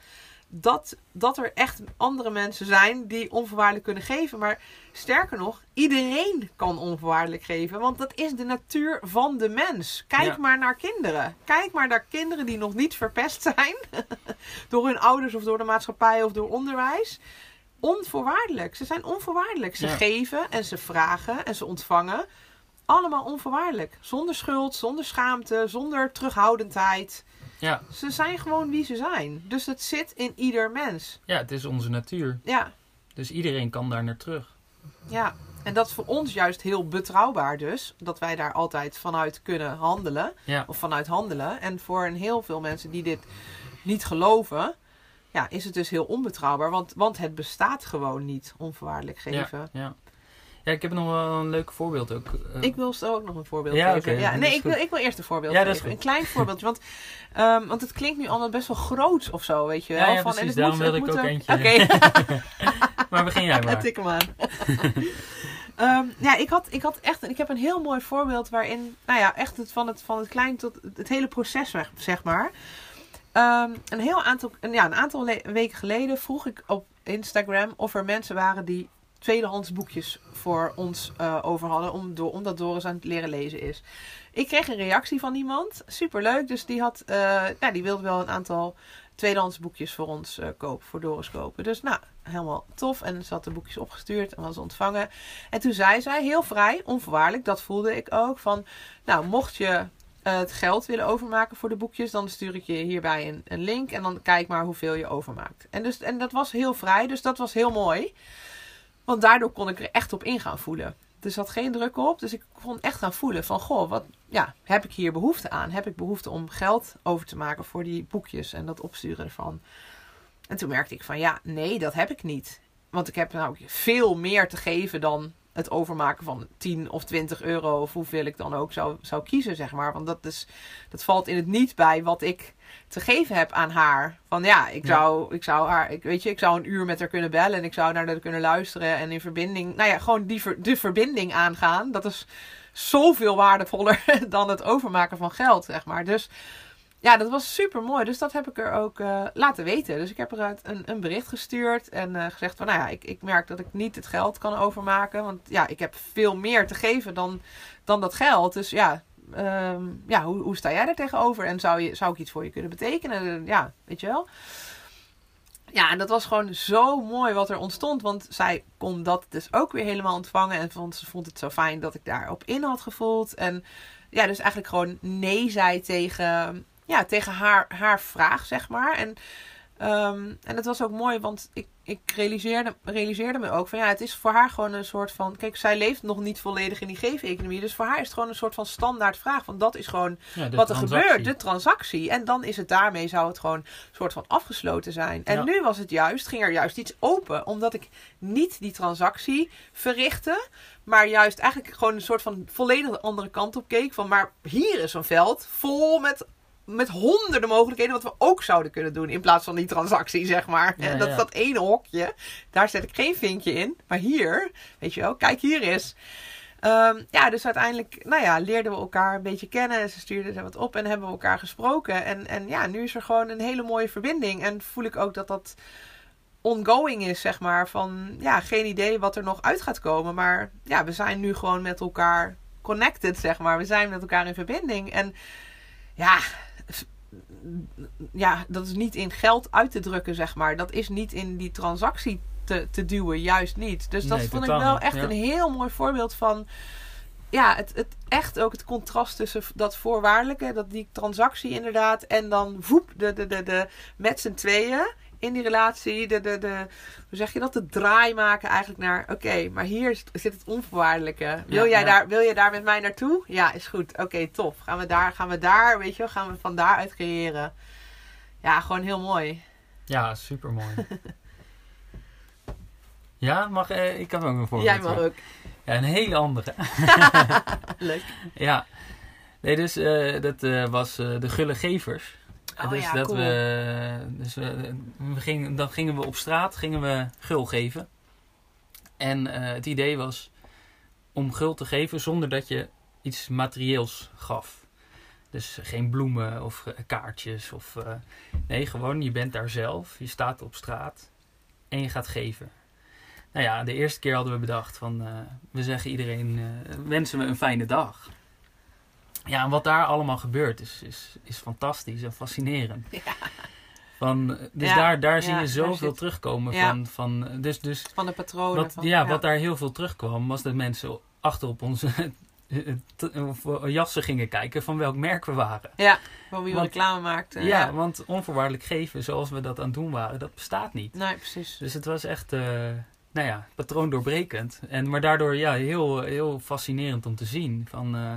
dat, dat er echt andere mensen zijn die onvoorwaardelijk kunnen geven. Maar sterker nog, iedereen kan onvoorwaardelijk geven. Want dat is de natuur van de mens. Kijk Ja. maar naar kinderen. Kijk maar naar kinderen die nog niet verpest zijn. door hun ouders of door de maatschappij of door onderwijs. Onvoorwaardelijk. Ze zijn onvoorwaardelijk. Ze Ja. geven en ze vragen en ze ontvangen. Allemaal onvoorwaardelijk. Zonder schuld, zonder schaamte, zonder terughoudendheid. Ja, Ze zijn gewoon wie ze zijn. Dus het zit in ieder mens. ja, het is onze natuur. Ja, Dus iedereen kan daar naar terug. ja. En dat is voor ons juist heel betrouwbaar dus. Dat wij daar altijd vanuit kunnen handelen. Ja, Of vanuit handelen. En voor een heel veel mensen die dit niet geloven... Ja, is het dus heel onbetrouwbaar. Want, want het bestaat gewoon niet, onvoorwaardelijk geven. ja, ja. Ja, ik heb nog wel een leuk voorbeeld ook. eh, Ik wil zo ook nog een voorbeeld Ja, geven. oké, ja, nee, ik wil, ik wil eerst een voorbeeld Ja, dat is geven. goed. Een klein voorbeeldje. Want, ehm, want het klinkt nu allemaal best wel groot of zo, weet je wel. Ja, ja, van, precies. Daarom moet- wilde het ik ook er- eentje. Oké, maar begin jij maar. tik hem aan. Ehm, ja, ik had, ik had echt, ik heb een heel mooi voorbeeld waarin, nou ja, echt het, van, het, van het klein tot het hele proces, zeg- maar. Ehm, een heel aantal, een- ja, een aantal weken geleden vroeg ik op Instagram of er mensen waren die tweedehands boekjes voor ons eh, over hadden, om, door, omdat Doris aan het leren lezen is. Ik kreeg een reactie van iemand, superleuk, dus die, had, eh, ja, die wilde wel een aantal tweedehands boekjes voor ons eh, kopen, voor Doris kopen. Dus nou, helemaal tof. En ze had de boekjes opgestuurd en was ontvangen. En toen zei zij heel vrij, onvoorwaardelijk, dat voelde ik ook, van nou, mocht je het geld willen overmaken voor de boekjes, dan stuur ik je hierbij een, een link en dan kijk maar hoeveel je overmaakt. En, dus, en dat was heel vrij, dus dat was heel mooi. Want daardoor kon ik er echt op in gaan voelen. Er zat geen druk op, dus ik kon echt gaan voelen van, goh, wat, ja, heb ik hier behoefte aan? Heb ik behoefte om geld over te maken voor die boekjes en dat opsturen ervan? En toen merkte ik van, ja, nee, dat heb ik niet. Want ik heb nou veel meer te geven dan het overmaken van 10 of 20 euro of hoeveel ik dan ook zou, zou kiezen, zeg maar. Want dat, is, dat valt in het niet bij wat ik te geven heb aan haar. Van ja, ik Ja. zou, ik zou haar, ik, weet je, ik zou een uur met haar kunnen bellen en ik zou naar haar kunnen luisteren en in verbinding, nou ja, gewoon die ver- de verbinding aangaan. Dat is zoveel waardevoller dan het overmaken van geld, zeg maar. Dus ja, dat was super mooi. Dus dat heb ik er ook eh, laten weten. Dus ik heb er een, een bericht gestuurd en eh, gezegd van, nou ja, ik, ik merk dat ik niet het geld kan overmaken. Want ja, ik heb veel meer te geven dan, dan dat geld. Dus ja, ehm, ja hoe, hoe sta jij daar tegenover? En zou, je, zou ik iets voor je kunnen betekenen? Ja, weet je wel. Ja, en dat was gewoon zo mooi wat er ontstond. Want zij kon dat dus ook weer helemaal ontvangen. En vond, ze vond het zo fijn dat ik daarop in had gevoeld. En ja, dus eigenlijk gewoon nee zei tegen, ja, tegen haar, haar vraag, zeg maar. En, ehm, en het was ook mooi, want ik, ik realiseerde, realiseerde me ook van ja, het is voor haar gewoon een soort van. Kijk, zij leeft nog niet volledig in die geef-economie. Dus voor haar is het gewoon een soort van standaard vraag. Want dat is gewoon Ja, wat er gebeurt, de transactie. En dan is het daarmee, zou het gewoon een soort van afgesloten zijn. En Ja. nu was het juist, ging er juist iets open. Omdat ik niet die transactie verrichtte. Maar juist eigenlijk gewoon een soort van volledig de andere kant op keek. Van, maar hier is een veld vol met, met honderden mogelijkheden wat we ook zouden kunnen doen. In plaats van die transactie, zeg maar. Ja, en dat ja. is dat ene hokje. Daar zet ik geen vinkje in. Maar hier, weet je wel, kijk hier is. Ehm, ja, dus uiteindelijk, nou ja, leerden we elkaar een beetje kennen. En ze stuurden er wat op en hebben we elkaar gesproken. En, en ja, nu is er gewoon een hele mooie verbinding. En voel ik ook dat dat ongoing is, zeg maar. Van, ja, geen idee wat er nog uit gaat komen. Maar ja, we zijn nu gewoon met elkaar connected, zeg maar. We zijn met elkaar in verbinding. En ja, ja, dat is niet in geld uit te drukken, zeg maar. Dat is niet in die transactie te, te duwen, juist niet. Dus dat Nee, vond ik wel echt ja. een heel mooi voorbeeld van... Ja, het, het echt ook het contrast tussen dat voorwaardelijke, dat die transactie inderdaad, en dan voep, de, de, de, de, met z'n tweeën in die relatie, de, de, de, hoe zeg je dat, de draai maken eigenlijk naar, oké, maar hier zit het onvoorwaardelijke. Wil, Ja, jij ja. Daar, wil jij daar met mij naartoe? Ja, is goed. Oké, tof. Gaan we daar, gaan we daar, weet je wel, gaan we van daaruit creëren. Ja, gewoon heel mooi. Ja, super mooi. ja, mag, eh, ik heb ook een voorbeeld. Jij mag ook. Ja, een hele andere. Leuk. ja. Nee, dus eh, dat eh, was eh, de Gulle Gevers. Oh dus ja, dat cool. we, dus we, we gingen, dan gingen we op straat gingen we gul geven. En eh, het idee was om gul te geven zonder dat je iets materieels gaf. Dus geen bloemen of eh, kaartjes. Of, eh, nee, gewoon je bent daar zelf. Je staat op straat en je gaat geven. Nou ja, de eerste keer hadden we bedacht van eh, we zeggen iedereen wensen we een fijne dag. Ja, en wat daar allemaal gebeurt is, is, is fantastisch en fascinerend. Ja. Van, dus Ja, daar, daar zie je zoveel zit- terugkomen van. van dus, dus Van de patronen. wat, van, ja, wat daar heel veel terugkwam, was dat mensen achter op onze eh, jassen gingen kijken van welk merk we waren. Ja, van wie we Want- reclame maakten. ja, ja. want onvoorwaardelijk geven zoals we dat aan het doen waren, dat bestaat niet. Nee, precies. Dus het was echt, eh, nou ja, patroondoorbrekend. En, maar daardoor ja, heel, heel fascinerend om te zien. Van, eh,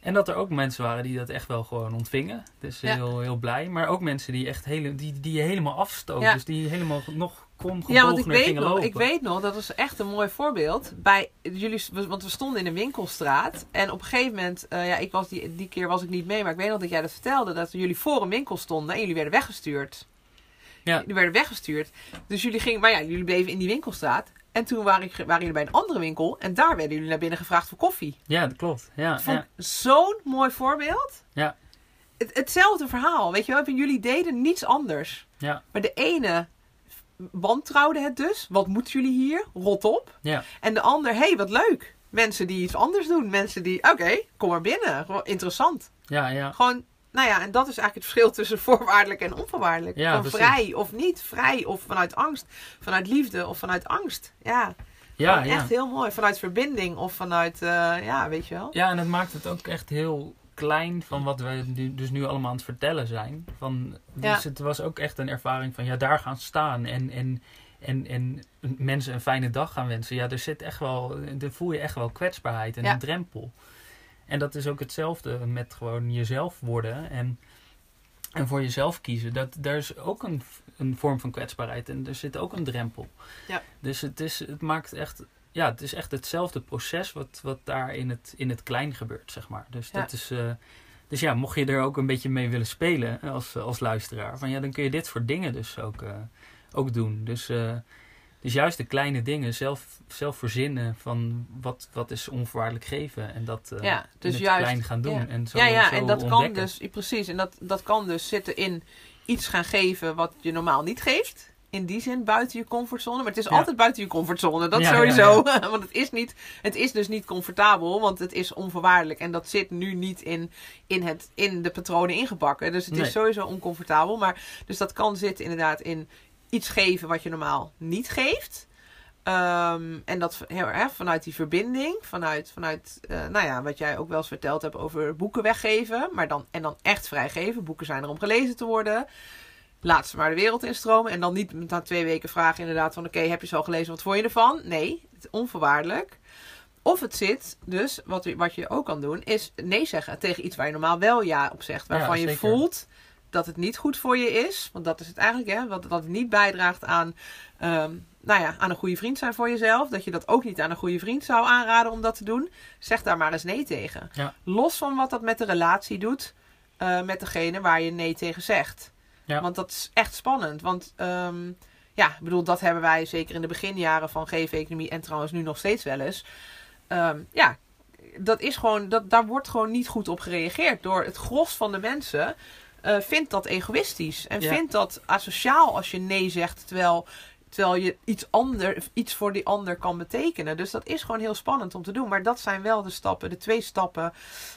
En dat er ook mensen waren die dat echt wel gewoon ontvingen. Dus Ja. heel, heel blij. Maar ook mensen die echt hele, die, die je helemaal afstoten. Ja. Dus die helemaal nog kon Ja, want ik weet, nog, lopen. ik weet nog, dat was echt een mooi voorbeeld. Bij jullie, want we stonden in een winkelstraat. En op een gegeven moment, eh, ja, ik was die, die keer was ik niet mee, maar ik weet nog dat jij dat vertelde. Dat jullie voor een winkel stonden en jullie werden weggestuurd. Ja. Jullie werden weggestuurd. Dus jullie gingen, maar ja, jullie bleven in die winkelstraat. En toen waren, ik, waren jullie bij een andere winkel. En daar werden jullie naar binnen gevraagd voor koffie. Ja, dat klopt. Ja, Dat vond ja. zo'n mooi voorbeeld. Ja. Het, hetzelfde verhaal, weet je wel. Jullie deden niets anders. Ja. Maar de ene wantrouwde het dus. Wat moeten jullie hier? Rot op. Ja. En de ander, hé, hey, wat leuk. Mensen die iets anders doen. Mensen die, oké, kom maar binnen. Gewoon interessant. Ja, ja. Gewoon, nou ja, en dat is eigenlijk het verschil tussen voorwaardelijk en onvoorwaardelijk. Ja, Van precies. vrij of niet. Vrij of vanuit angst. Vanuit liefde of vanuit angst. Ja, Ja, ja. echt heel mooi. Vanuit verbinding of vanuit, eh, ja, weet je wel. Ja, en het maakt het ook echt heel klein van wat we nu, dus nu allemaal aan het vertellen zijn. Van, dus Ja. het was ook echt een ervaring van ja, daar gaan staan en, en, en, en mensen een fijne dag gaan wensen. Ja, er zit echt wel, er voel je echt wel kwetsbaarheid en Ja. een drempel. En dat is ook hetzelfde met gewoon jezelf worden en, en voor jezelf kiezen. Dat, daar is ook een, een vorm van kwetsbaarheid en er zit ook een drempel. Ja. Dus het, is, het maakt echt ja, het is echt hetzelfde proces wat, wat daar in het, in het klein gebeurt, zeg maar. Dus, Ja. dat is, eh, dus ja, mocht je er ook een beetje mee willen spelen als, als luisteraar, van, ja, dan kun je dit soort dingen dus ook, eh, ook doen. Dus, eh, dus juist de kleine dingen zelf, zelf verzinnen van wat, wat is onvoorwaardelijk geven en dat eh, Ja, dus in het juist- klein gaan doen. ja. En zo, ja, ja, zo en dat kan dus, precies, en dat, dat kan dus zitten in iets gaan geven wat je normaal niet geeft. In die zin buiten je comfortzone. Maar het is Ja. altijd buiten je comfortzone. Dat sowieso. Want het is, niet, het is dus niet comfortabel. Want het is onvoorwaardelijk. En dat zit nu niet in, in, het, in de patronen ingebakken. Dus het Nee. is sowieso oncomfortabel. Maar, dus dat kan zitten inderdaad in iets geven wat je normaal niet geeft. Ehm, en dat heel erg vanuit die verbinding, vanuit, vanuit eh, nou ja, wat jij ook wel eens verteld hebt over boeken weggeven. Maar dan, en dan echt vrijgeven. Boeken zijn er om gelezen te worden. Laat ze maar de wereld instromen. En dan niet na twee weken vragen inderdaad van... Oké, heb je ze al gelezen? Wat vond je ervan? Nee, het is onvoorwaardelijk. Of het zit dus, wat, je- wat je ook kan doen... is nee zeggen tegen iets waar je normaal wel ja op zegt. Waarvan Ja, je voelt dat het niet goed voor je is. Want dat is het eigenlijk, hè. Wat, dat het niet bijdraagt aan... ehm, nou ja, aan een goede vriend zijn voor jezelf. Dat je dat ook niet aan een goede vriend zou aanraden om dat te doen. Zeg daar maar eens nee tegen. Ja. Los van wat dat met de relatie doet. eh, met degene waar je nee tegen zegt. Ja. Want dat is echt spannend. Want ehm, ja, ik bedoel, dat hebben wij zeker in de beginjaren van GV-economie en trouwens nu nog steeds wel eens. Ehm, ja, dat is gewoon, dat, daar wordt gewoon niet goed op gereageerd. Door het gros van de mensen eh, vindt dat egoïstisch. En Ja. vindt dat asociaal als je nee zegt. Terwijl, terwijl je iets, ander, iets voor die ander kan betekenen. Dus dat is gewoon heel spannend om te doen. Maar dat zijn wel de stappen, de twee stappen.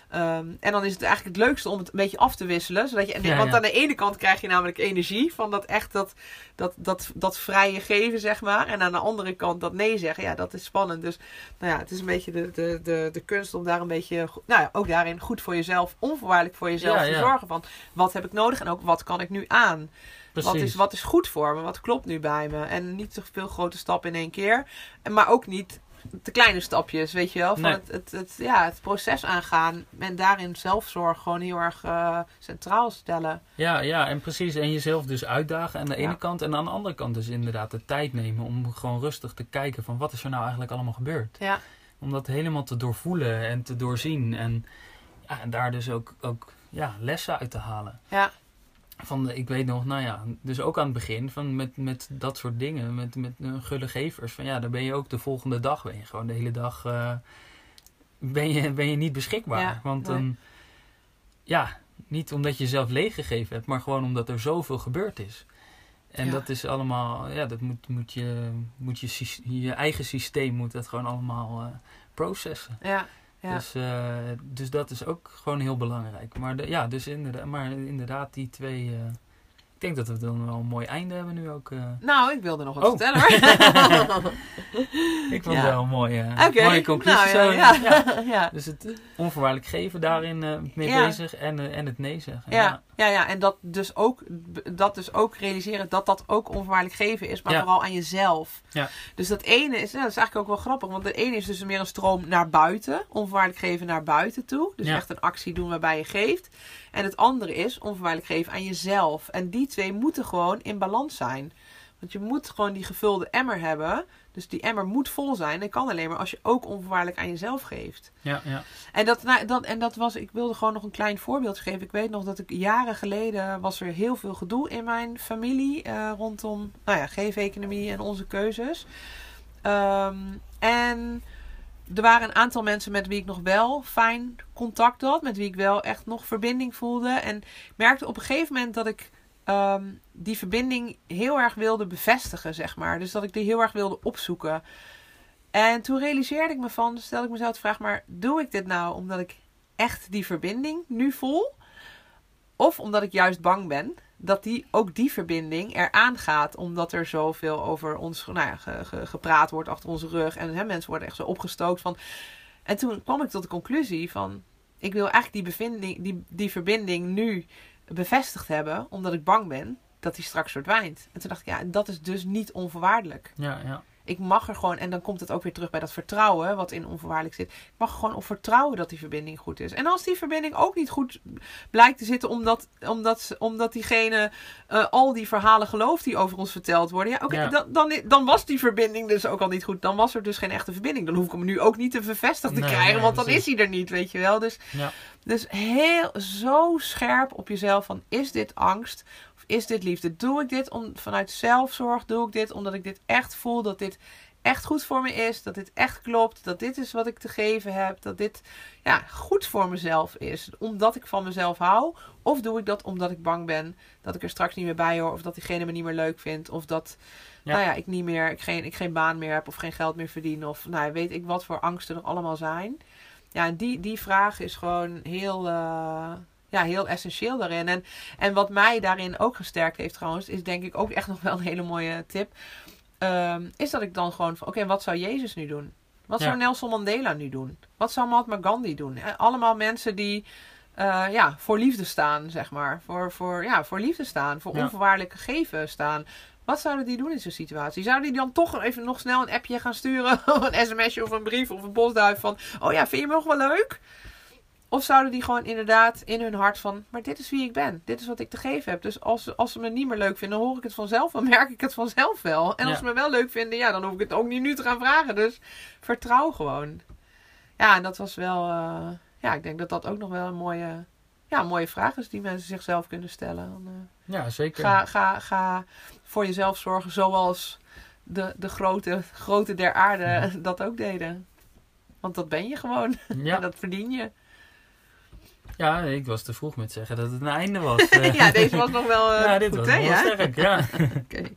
Ehm, en dan is het eigenlijk het leukste om het een beetje af te wisselen. Zodat je, Ja, want ja. aan de ene kant krijg je namelijk energie van dat echt dat, dat, dat, dat vrije geven, zeg maar. En aan de andere kant dat nee zeggen. Ja, dat is spannend. Dus nou ja, het is een beetje de, de, de, de kunst om daar een beetje, nou ja, ook daarin goed voor jezelf, onvoorwaardelijk voor jezelf Ja, te zorgen. Van wat heb ik nodig en ook wat kan ik nu aan? Precies. Wat is, wat is goed voor me? Wat klopt nu bij me? En niet te veel grote stappen in één keer. En, maar ook niet te kleine stapjes, weet je wel. Van Nee. het, het, het, ja, het proces aangaan. En daarin zelfzorg gewoon heel erg eh, centraal stellen. Ja, ja, en precies. En jezelf dus uitdagen aan de ene kant. En aan de andere kant dus inderdaad de tijd nemen om gewoon rustig te kijken van wat is er nou eigenlijk allemaal gebeurd. Ja, Om dat helemaal te doorvoelen en te doorzien. En, ja, en daar dus ook, ook ja, lessen uit te halen. ja, Van, de- ik weet nog, nou ja, dus ook aan het begin van met, met dat soort dingen, met, met eh, gulle gevers. Van ja, dan ben je ook de volgende dag, ben je gewoon de hele dag, eh, ben, je, ben je niet beschikbaar. Ja, Want dan, ja, niet omdat je zelf leeggegeven hebt, maar gewoon omdat er zoveel gebeurd is. En Ja. dat is allemaal, ja, dat moet, moet, je, moet je, je eigen systeem moet dat gewoon allemaal eh, processen. ja. Ja. Dus, eh, dus dat is ook gewoon heel belangrijk. Maar, de, ja, dus inderdaad, maar inderdaad, die twee. eh, ik denk dat we dan wel een mooi einde hebben nu ook. eh. Nou, ik wilde nog wat Oh. vertellen hoor. ik vond Ja. het wel een mooie, mooie conclusie. nou, zo. ja, ja. Dus het onvoorwaardelijk geven daarin mee bezig en, en het nee zeggen. Ja, Ja, ja, en dat dus, ook, dat dus ook realiseren dat dat ook onvoorwaardelijk geven is, maar Ja. vooral aan jezelf. Ja. Dus dat ene is, nou, dat is eigenlijk ook wel grappig, want de ene is dus meer een stroom naar buiten, onvoorwaardelijk geven naar buiten toe. Dus Ja. echt een actie doen waarbij je geeft. En het andere is onvoorwaardelijk geven aan jezelf. En die twee moeten gewoon in balans zijn. Want je moet gewoon die gevulde emmer hebben. Dus die emmer moet vol zijn. Dat kan alleen maar als je ook onvoorwaardelijk aan jezelf geeft. Ja, ja. En dat, nou, dat, en dat was, ik wilde gewoon nog een klein voorbeeld geven. Ik weet nog dat ik jaren geleden was er heel veel gedoe in mijn familie eh, rondom nou ja, geef-economie en onze keuzes. Ehm, en er waren een aantal mensen met wie ik nog wel fijn contact had, met wie ik wel echt nog verbinding voelde. En ik merkte op een gegeven moment dat ik ehm, die verbinding heel erg wilde bevestigen, zeg maar. Dus dat ik die heel erg wilde opzoeken. En toen realiseerde ik me van, stelde ik mezelf de vraag, maar doe ik dit nou omdat ik echt die verbinding nu voel? Of omdat ik juist bang ben dat die, ook die verbinding eraan gaat. Omdat er zoveel over ons nou ja, ge- ge- gepraat wordt achter onze rug. En hè, mensen worden echt zo opgestookt van. En toen kwam ik tot de conclusie van... Ik wil eigenlijk die, die, die verbinding nu bevestigd hebben. Omdat ik bang ben dat die straks verdwijnt. En toen dacht ik, ja, dat is dus niet onvoorwaardelijk. Ja, ja. Ik mag er gewoon, en dan komt het ook weer terug bij dat vertrouwen, wat in onvoorwaardelijk zit. Ik mag er gewoon op vertrouwen dat die verbinding goed is. En als die verbinding ook niet goed blijkt te zitten, omdat, omdat, omdat diegene eh, al die verhalen gelooft die over ons verteld worden. Ja, oké, Ja. dan, dan, dan was die verbinding dus ook al niet goed. Dan was er dus geen echte verbinding. Dan hoef ik hem nu ook niet te bevestigd te Nee, krijgen, nee, want dan precies. is hij er niet, weet je wel. Dus Ja. dus heel zo scherp op jezelf van is dit angst is dit liefde? Doe ik dit om, vanuit zelfzorg? Doe ik dit omdat ik dit echt voel dat dit echt goed voor me is? Dat dit echt klopt? Dat dit is wat ik te geven heb? Dat dit ja, goed voor mezelf is? Omdat ik van mezelf hou? Of doe ik dat omdat ik bang ben dat ik er straks niet meer bij hoor? Of dat diegene me niet meer leuk vindt? Of dat Ja. nou ja, ik niet meer, ik geen, ik geen baan meer heb of geen geld meer verdien? Of nou, weet ik wat voor angsten er allemaal zijn? Ja, en die, die vraag is gewoon heel, eh, ja, heel essentieel daarin. En, en wat mij daarin ook gesterkt heeft trouwens, is denk ik ook echt nog wel een hele mooie tip. Ehm, is dat ik dan gewoon van, oké, wat zou Jezus nu doen? Wat Ja. zou Nelson Mandela nu doen? Wat zou Mahatma Gandhi doen? Eh, Allemaal mensen die eh, ja, voor liefde staan, zeg maar. Voor, voor, ja, voor liefde staan, voor Ja. onvoorwaardelijke geven staan. Wat zouden die doen in zo'n situatie? Zouden die dan toch even nog snel een appje gaan sturen? Of een sms'je of een brief of een postduif van... Oh ja, vind je me nog wel leuk? Of zouden die gewoon inderdaad in hun hart van... Maar dit is wie ik ben. Dit is wat ik te geven heb. Dus als, ze- als ze me niet meer leuk vinden, dan hoor ik het vanzelf. Dan merk ik het vanzelf wel. En als Ja. ze me wel leuk vinden, ja, dan hoef ik het ook niet nu te gaan vragen. Dus vertrouw gewoon. Ja, en dat was wel... eh, ja, ik denk dat dat ook nog wel een mooie, ja, mooie vraag is die mensen zichzelf kunnen stellen. Eh, ja, zeker. Ga, ga, ga voor jezelf zorgen zoals de, de grote, grote der aarde dat ook deden. Want dat ben je gewoon. Ja. En dat verdien je. Ja, ik was te vroeg met zeggen dat het een einde was. Eh, ja, deze was nog wel eh ja, dit goed, was hè? nog wel sterk. Ja. Oké.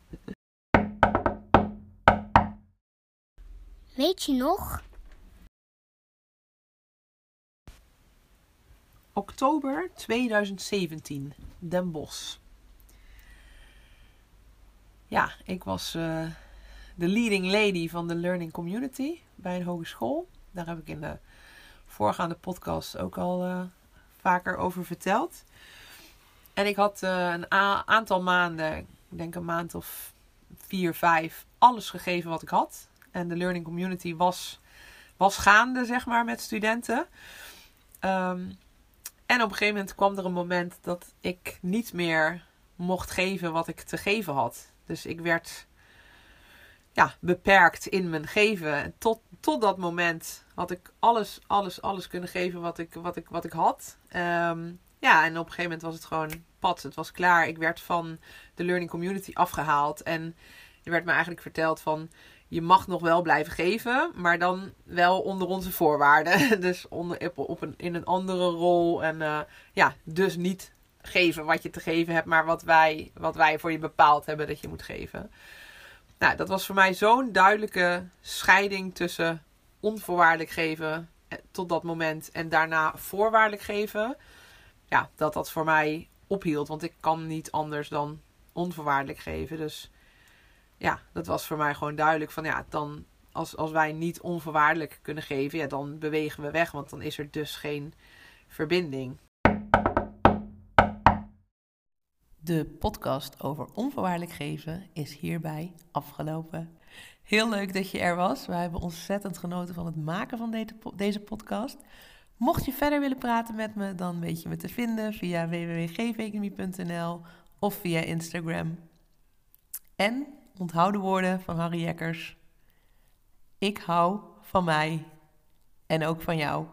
Weet je nog? Oktober 2017, Den Bosch. Ja, ik was eh, de leading lady van de Learning Community bij een hogeschool. Daar heb ik in de voorgaande podcast ook al eh, vaker over verteld. En ik had eh, een aantal maanden, ik denk een maand of vier, vijf, alles gegeven wat ik had. En de Learning Community was, was gaande, zeg maar, met studenten. Ehm, en op een gegeven moment kwam er een moment dat ik niet meer mocht geven wat ik te geven had. Dus ik werd ja, beperkt in mijn geven. En tot, tot dat moment had ik alles, alles, alles kunnen geven wat ik, wat ik, wat ik had. Ehm, ja, en op een gegeven moment was het gewoon pad. Het was klaar. Ik werd van de learning community afgehaald. En er werd me eigenlijk verteld van... Je mag nog wel blijven geven, maar dan wel onder onze voorwaarden. Dus onder, op, een, in een andere rol. En eh, ja, dus niet geven wat je te geven hebt, maar wat wij, wat wij voor je bepaald hebben dat je moet geven. Nou, dat was voor mij zo'n duidelijke scheiding tussen onvoorwaardelijk geven eh, tot dat moment en daarna voorwaardelijk geven. Ja, dat dat voor mij ophield, want ik kan niet anders dan onvoorwaardelijk geven. Dus ja, dat was voor mij gewoon duidelijk van ja, dan als, als wij niet onvoorwaardelijk kunnen geven, ja, dan bewegen we weg, want dan is er dus geen verbinding. De podcast over onvoorwaardelijk geven is hierbij afgelopen. Heel leuk dat je er was. We hebben ontzettend genoten van het maken van deze podcast. Mocht je verder willen praten met me, dan weet je me te vinden via www.geefeconomie.nl of via Instagram. En onthoud de woorden van Harry Jekkers. Ik hou van mij en ook van jou.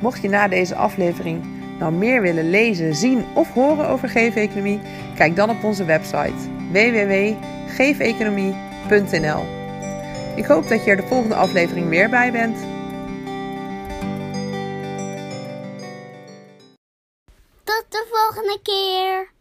Mocht je na deze aflevering nou meer willen lezen, zien of horen over geefeconomie, kijk dan op onze website www.geefeconomie.nl. Ik hoop dat je er de volgende aflevering weer bij bent. Tot de volgende keer.